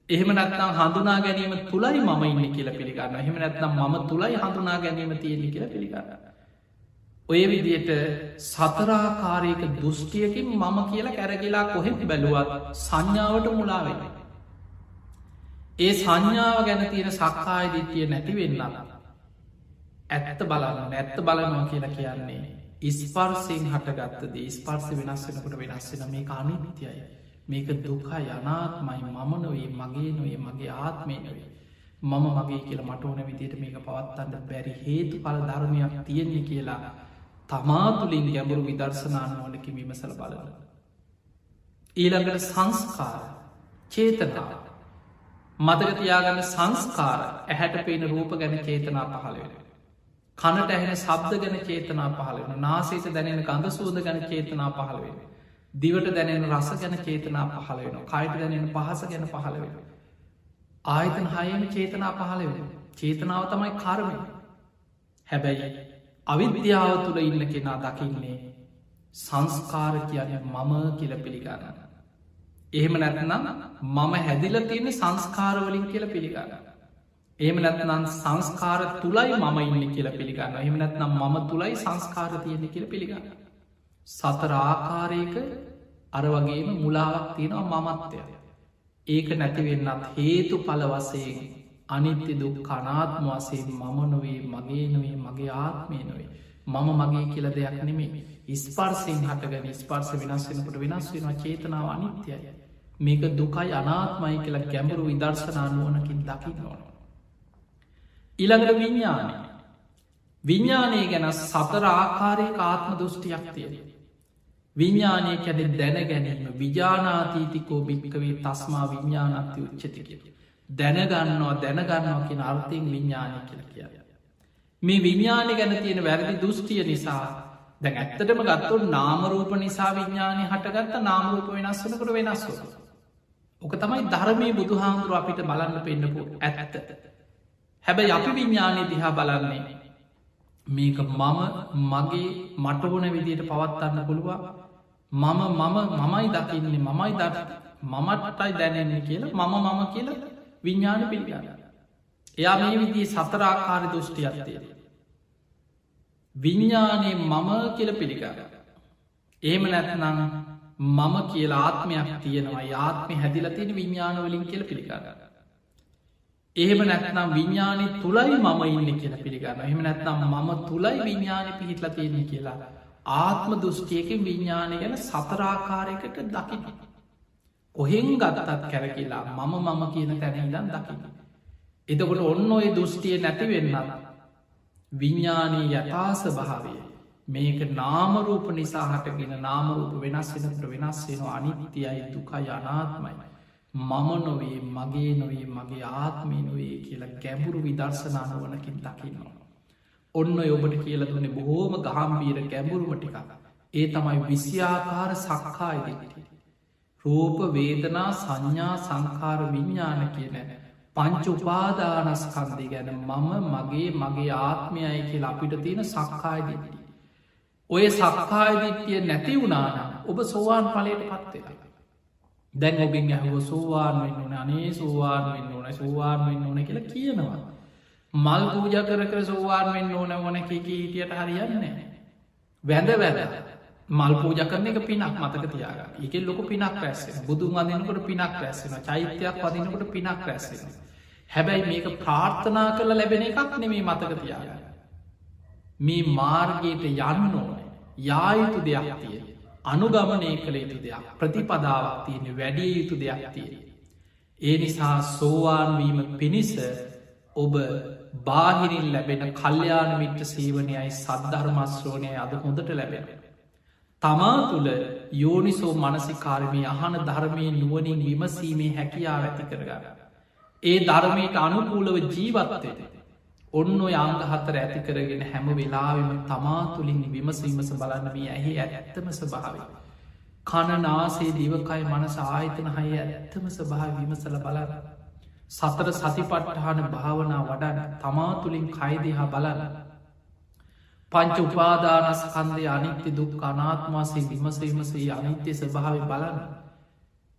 එහෙම නැත්නම් හඳුනා ගැනීම තුළයි මම ඉන්න කියල පිළිගන්න. එහෙම නැත්නම් මම තුළයි හඳුනා ගැනීම තියෙන කියල පිළිගන්න. ඔය විදියට සතරාකාරයක දෘෂ්ටියකින් මම කියලා කැරගිලා කොහෙත් බැලුවත් සංඥාවට මුලාවෙන. ඒ සංඥාව ගැන තියෙන සක්කාය දිට්ටිය නැතිවෙන්න. ඇත්ත බලන්න ඇත්ත බලනවා කියලා කියන්නේ. ඉස්පර්සයෙන් හටගත්තද ස්පර්ස වෙනස් වෙනකට වෙනස්සෙන මේ අනිත්‍යයි. මේක දුකා යනාත්මයි මම නොවේ මගේ නොවේ මගේ ආත්මය නොවේ. මම මගේ කියල මට ඕන විදියට මේක පවත්තන්න බැරි හේතු පල ධර්මයක් තියෙන්නේ කියලා තමාතුලින් ගැඹුරු විදර්ශනානුවනකි විමසල බලන. ඊළඟට සංස්කාර චේතනා මදකතියාගන්න සංස්කාර ඇහැට පේන රූප ගැන චේතනා පහළවෙන. කනට ඇහෙන සබ්ද ගැන චේතනා පහලවෙන නාසේත දැනෙන ගඳ සූද ගැන චේතනා පහළවෙන. දිවට දැනෙන රස ගැන චේතනා පහළවෙන කයිට දැනෙන පහස ගැන පහළවෙන. ආයතන හයම චේතනා පහළවෙන චේතනාව තමයි කරමය හැබැයි අවිද්‍යාව තුළ ඉන්න කෙනා දකින්නේ සංස්කාර කියන මම කියල පිළිගන්න. එහෙම නැත්නම් මම හැදිල තියෙන සංස්කාරවලින් කියල පිළිගන්න. ඒම නැත්නම් සංස්කාර තුළයි මම ඉන්න කියල පිළිගන්න එහම නැත්නම් මම තුළයි සංස්කාර තියෙන කියල පිළිගන්න. සතර ආකාරයක අර වගේම මුලාවක් තියෙනවා මමත්වය. ඒක නැතිවෙන්නත් හේතු පල වසයෙන් අනිත්‍ය දුක් කනාත්ම වසේ මම නොවේ මගේ නොවේ මගේ ආත්මය නොවේ. මම මගේ කියල දෙයක් නෙමේ ඉස්පර්සිෙන් හටගන ස්පර්ස වෙනස් වෙනකට වෙනස් වෙනවා චේතනාව අනිත්‍යය. මේක දුකයි අනාත්මයි කියලා ගැඹුරු විදර්ශනානුවනකින් දකින්නවන ඉළඟට විඤ්ඥානය විඤ්ඥානය ගැන සතර ආකාරය ආත්ම දෘෂ්ටියක් තියෙන විඤ්ඥානය කැනෙ දැන ගැනීම විජානාතීතිකෝ භික්කවේ තස්මා විඤ්ඥානත්ති උච්චතිකෙ දැනගන්නවා දැනගන්නවා කියෙන අර්ථයෙන් විඤ්ඥානය කියල කිය. මේ විඤ්ඥානය ගැන තියෙන වැරදි දෘෂ්ටිය නිසා දැ ඇත්තටම ගත්තු නාමරූප නිසා විඤ්ඥානය හටගත්ත නාමරූප වෙනස්සනකට වෙනස්ව. ඕක තමයි ධර්මය බුදු හාමුදුරුව අපිට බලන්න පෙන්න්නපු ඇත්ත. හැබැයි අපි විඤ්ඥානය දිහා බලන්නේ මේක මම මගේ මටබොන විදියට පවත්වන්න පුළුවන් මම මම මමයි දකින්නේ මමයි දට මමටයි දැනෙන්නේ කියලා මම මම කියලා විඤ්ඥාන පිළිගන්න. එයා මේ විදිී සතරාකාරි දෘෂ්ටි අත්තේ විඤ්ඥානය මම කියල පිළිගන්න. ඒම නැත්නම් මම කියලා ආත්මයක් තියෙනවා. ආත්මය හැදිල තියෙන විඤ්ඥානවලින් කියල පිළිගන්න. එහෙම නැත්නම් විඤ්ඥානය තුළයි මම ඉන්න කියල පිළිගන්න. එහෙම නැත්නම් මම තුළයි විඤ්ඥානය පිහිටල තියෙන කියලා. ආත්ම දුෘෂ්ටියකින් විඤ්ඥානය ගැන සතරාකාරයකට දකින කොහෙන් ගත්තත් කැරකිලා මම මම කියන තැනඉදන් දකින්න. එතකොට ඔන්න ඔය දෘෂ්ටිය නැති වෙන්නන්න විඤ්ඥානී යථාස භාවය මේක නාමරූප නිසා හටගෙන නාමරූප වෙනස් වෙනට වෙනස් වෙනවා අනිත්‍යයි දුකයි අනාත්මයි. මම නොවේ මගේ නොවේ මගේ ආත්මය නොවේ කියලා ගැඹුරු විදර්ශනාන වනකින් දකින්නවා. ඔන්න ඔබට කියල දුන්නේ බොහෝම ගහම්බීර ගැඹුරුම ටික ඒ තමයි විසියාකාර සක්කායිදිට රූප වේදනා සංඥා සංකාර විඤ්ඥාන කියන පංච උපාදානස්කන්දය ගැන මම මගේ මගේ ආත්මයයි කියලා අපිට තියෙන සක්කායිදිටි ඔය සක්කායිදිට්ටිය නැති වුණානම් ඔබ සෝවාන් පලයට පත්වෙලා දැන් ඔබින් ඇහුව සෝවාන් වෙන්න ඕන අනේ සෝවාන් වෙන්න ඕන සෝවාන් වෙන්න ඕන කියලා කියනවා. මල් පූජ කර කර සෝවාන් වෙන්න ඕන ඕන එක හිටියට හරියන්නේ වැඳ වැද මල් පූජ කරන එක පිනක් මතක තියාග එක ලොක පිනක් රැස්සෙන බුදුන් අදනකොට පිනක් රැස්සෙන චෛත්‍යයක් පදිනකොට පිනක් රැස්සෙන හැබැයි මේක ප්‍රාර්ථනා කරල ලැබෙන එකක් නෙමේ මතක තියාග මේ මාර්ගයට යන්න ඕන. යායුතු දෙයක් තියෙන අනුගමනය කළ යුතු දෙයක්. ප්‍රතිපදාවක් තියෙන වැඩිය යුතු දෙයක් තියෙන. ඒ නිසා සෝවාන්වීම පිණිස ඔබ බාහිරින් ලැබෙන කල්්‍යයාන මිට්‍ර සේවනයයි සද්ධර්මස්්‍රෝණය අද හොඳට ලැබෙන. තමා තුළ යෝනිසෝ මනසිකාරමය අහන ධර්මය නුවනින් විමසීමේ හැකියාව ඇති කරගන්න. ඒ ධර්මයට අනුකූලව ජීවත්තයට ඔන්න යාංග හතර ඇති කරගෙන හැම වෙලාවෙම තමා තුළින් විමසීමස බලන්න මේ ඇහි ඇත්තම ස්භාවය. කණනාසේ දිවකයි මනස ආයතන හය ඇත්තම ස්භාව විමසල බලන්න. සතර සතිපට්ටහන භාවනා වඩන්න තමා තුළින් කයිදිහා බලන්න. පංච උපාදානස්කන්දය අනිත්‍ය දුක් අනාත්මාසේ විමසීමසේ අනිත්‍ය ස්භාව බලන්න.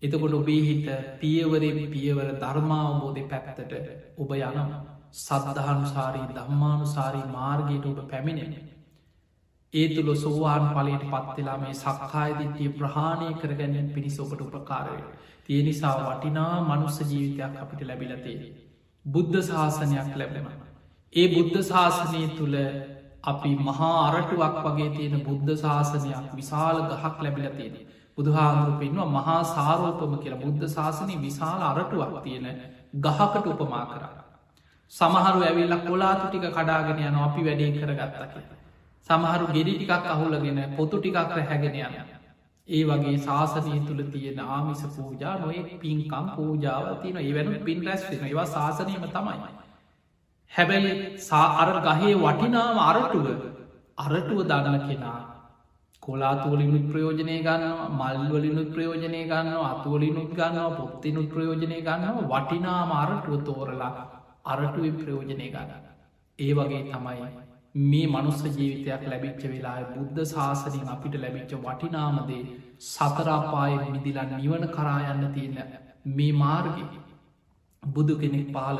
එතකොට ඔබේ හිත පියවරේ පියවර ධර්මාවබෝධය පැත්තට ඔබ යනවා. සද්ධානුසාරී දම්මානුසාරී මාර්ගයට ඔබ පැමිණෙන. ඒ තුළ සෝවාන් පලට පත්වෙලා මේ සක්කායදිත්‍යය ප්‍රහාණය කරගැනින් පිණිස ඔබට උපකාරය. තිය නිසා වටිනා මනුස්ස ජීවිතයක් අපිට ලැබිලතේ. බුද්ධ ශාසනයක් ලැබෙන. ඒ බුද්ධ ශාසනය තුළ අපි මහා අරටුවක් වගේ තියෙන බුද්ධ ශාසනයක් විශාල ගහක් ලැබිලතියෙන. බුදුහාමුරු පෙන්වා මහා සාරෝපම කියලා බුද්ධ ශාසනය විශාල අරටුවක් තියෙන ගහකට උපමා කරන්න. සමහරු ඇවිල්ල කොලාතු ටික කඩාගෙන යන අපි වැඩේ කරගත්තක. සමහරු ගෙඩි ටිකක් අහුලගෙන පොතු ටිකක් හැගෙන යන. ඒ වගේ ශාසනය තුළ තියෙන ආමිස පූජා නොය පින්කම් පූජාව තියන ඒ වැනු පින් රැස්වෙන ඒවා ශාසනයම තමයි. හැබැයි සා අර ගහේ වටිනාම අරටුව අරටුව දගන කෙනා කොලාතුවලිනුත් ප්‍රයෝජනය ගන්නවා මල්වලිනුත් ප්‍රයෝජනය ගන්න අතුවලිනුත් ගන්නවා පොත්තිනුත් ප්‍රයෝජනය ගන්නවා වටිනාම අරටුව තෝරලා අරටුව ප්‍රයෝජනය ගන්න. ඒ වගේ තමයි මේ මනුස්ස ජීවිතයක් ලැබිච්ච වෙලා බුද්ධ ශාසනින් අපිට ලැබිච්ච වටිනාමදේ සතරාපාය මිදිලා නිවන කරායන්න තියෙන මේ මාර්ගි බුදු කෙනෙක් පාල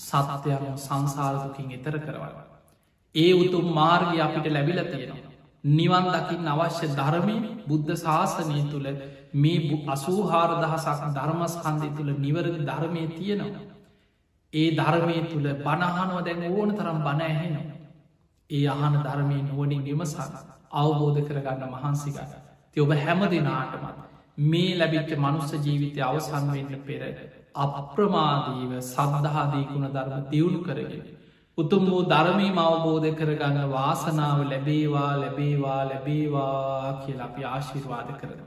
වනේ සතත්වයන් සංසාරදුකින් එතර කරවල. ඒ උතුම් මාර්ගය අපිට ලැබිල තියෙනවා. නිවන් දකිින් අවශ්‍ය ධර්මය බුද්ධ ශාසනය තුළ මේ අසූහාර දහසක් ධර්මස්කන්දය තුළ නිවරදි ධර්මය තියෙනවා. ඒ ධර්මය තුළ බණහනුව දැන් ඕන තරම් බණ ඇහෙනවා. ඒ අහන ධර්මය නුවනින් විමසන්න අවබෝධ කරගන්න මහන්සිගන්න. ති ඔබ හැම දෙනාටමත් මේ ලැබිච්ච මනුස්ස ජීවිතය අවසන් වෙන්න පෙර අප්‍රමාදීව සද්ධහාදීකුණ ධර්ම දියුණු කරගෙන. උතුම් වූ ධර්මී අවබෝධ කරගන්න වාසනාව ලැබේවා ලැබේවා ලැබේවා කියලා අපි ආශිර්වාද කරන.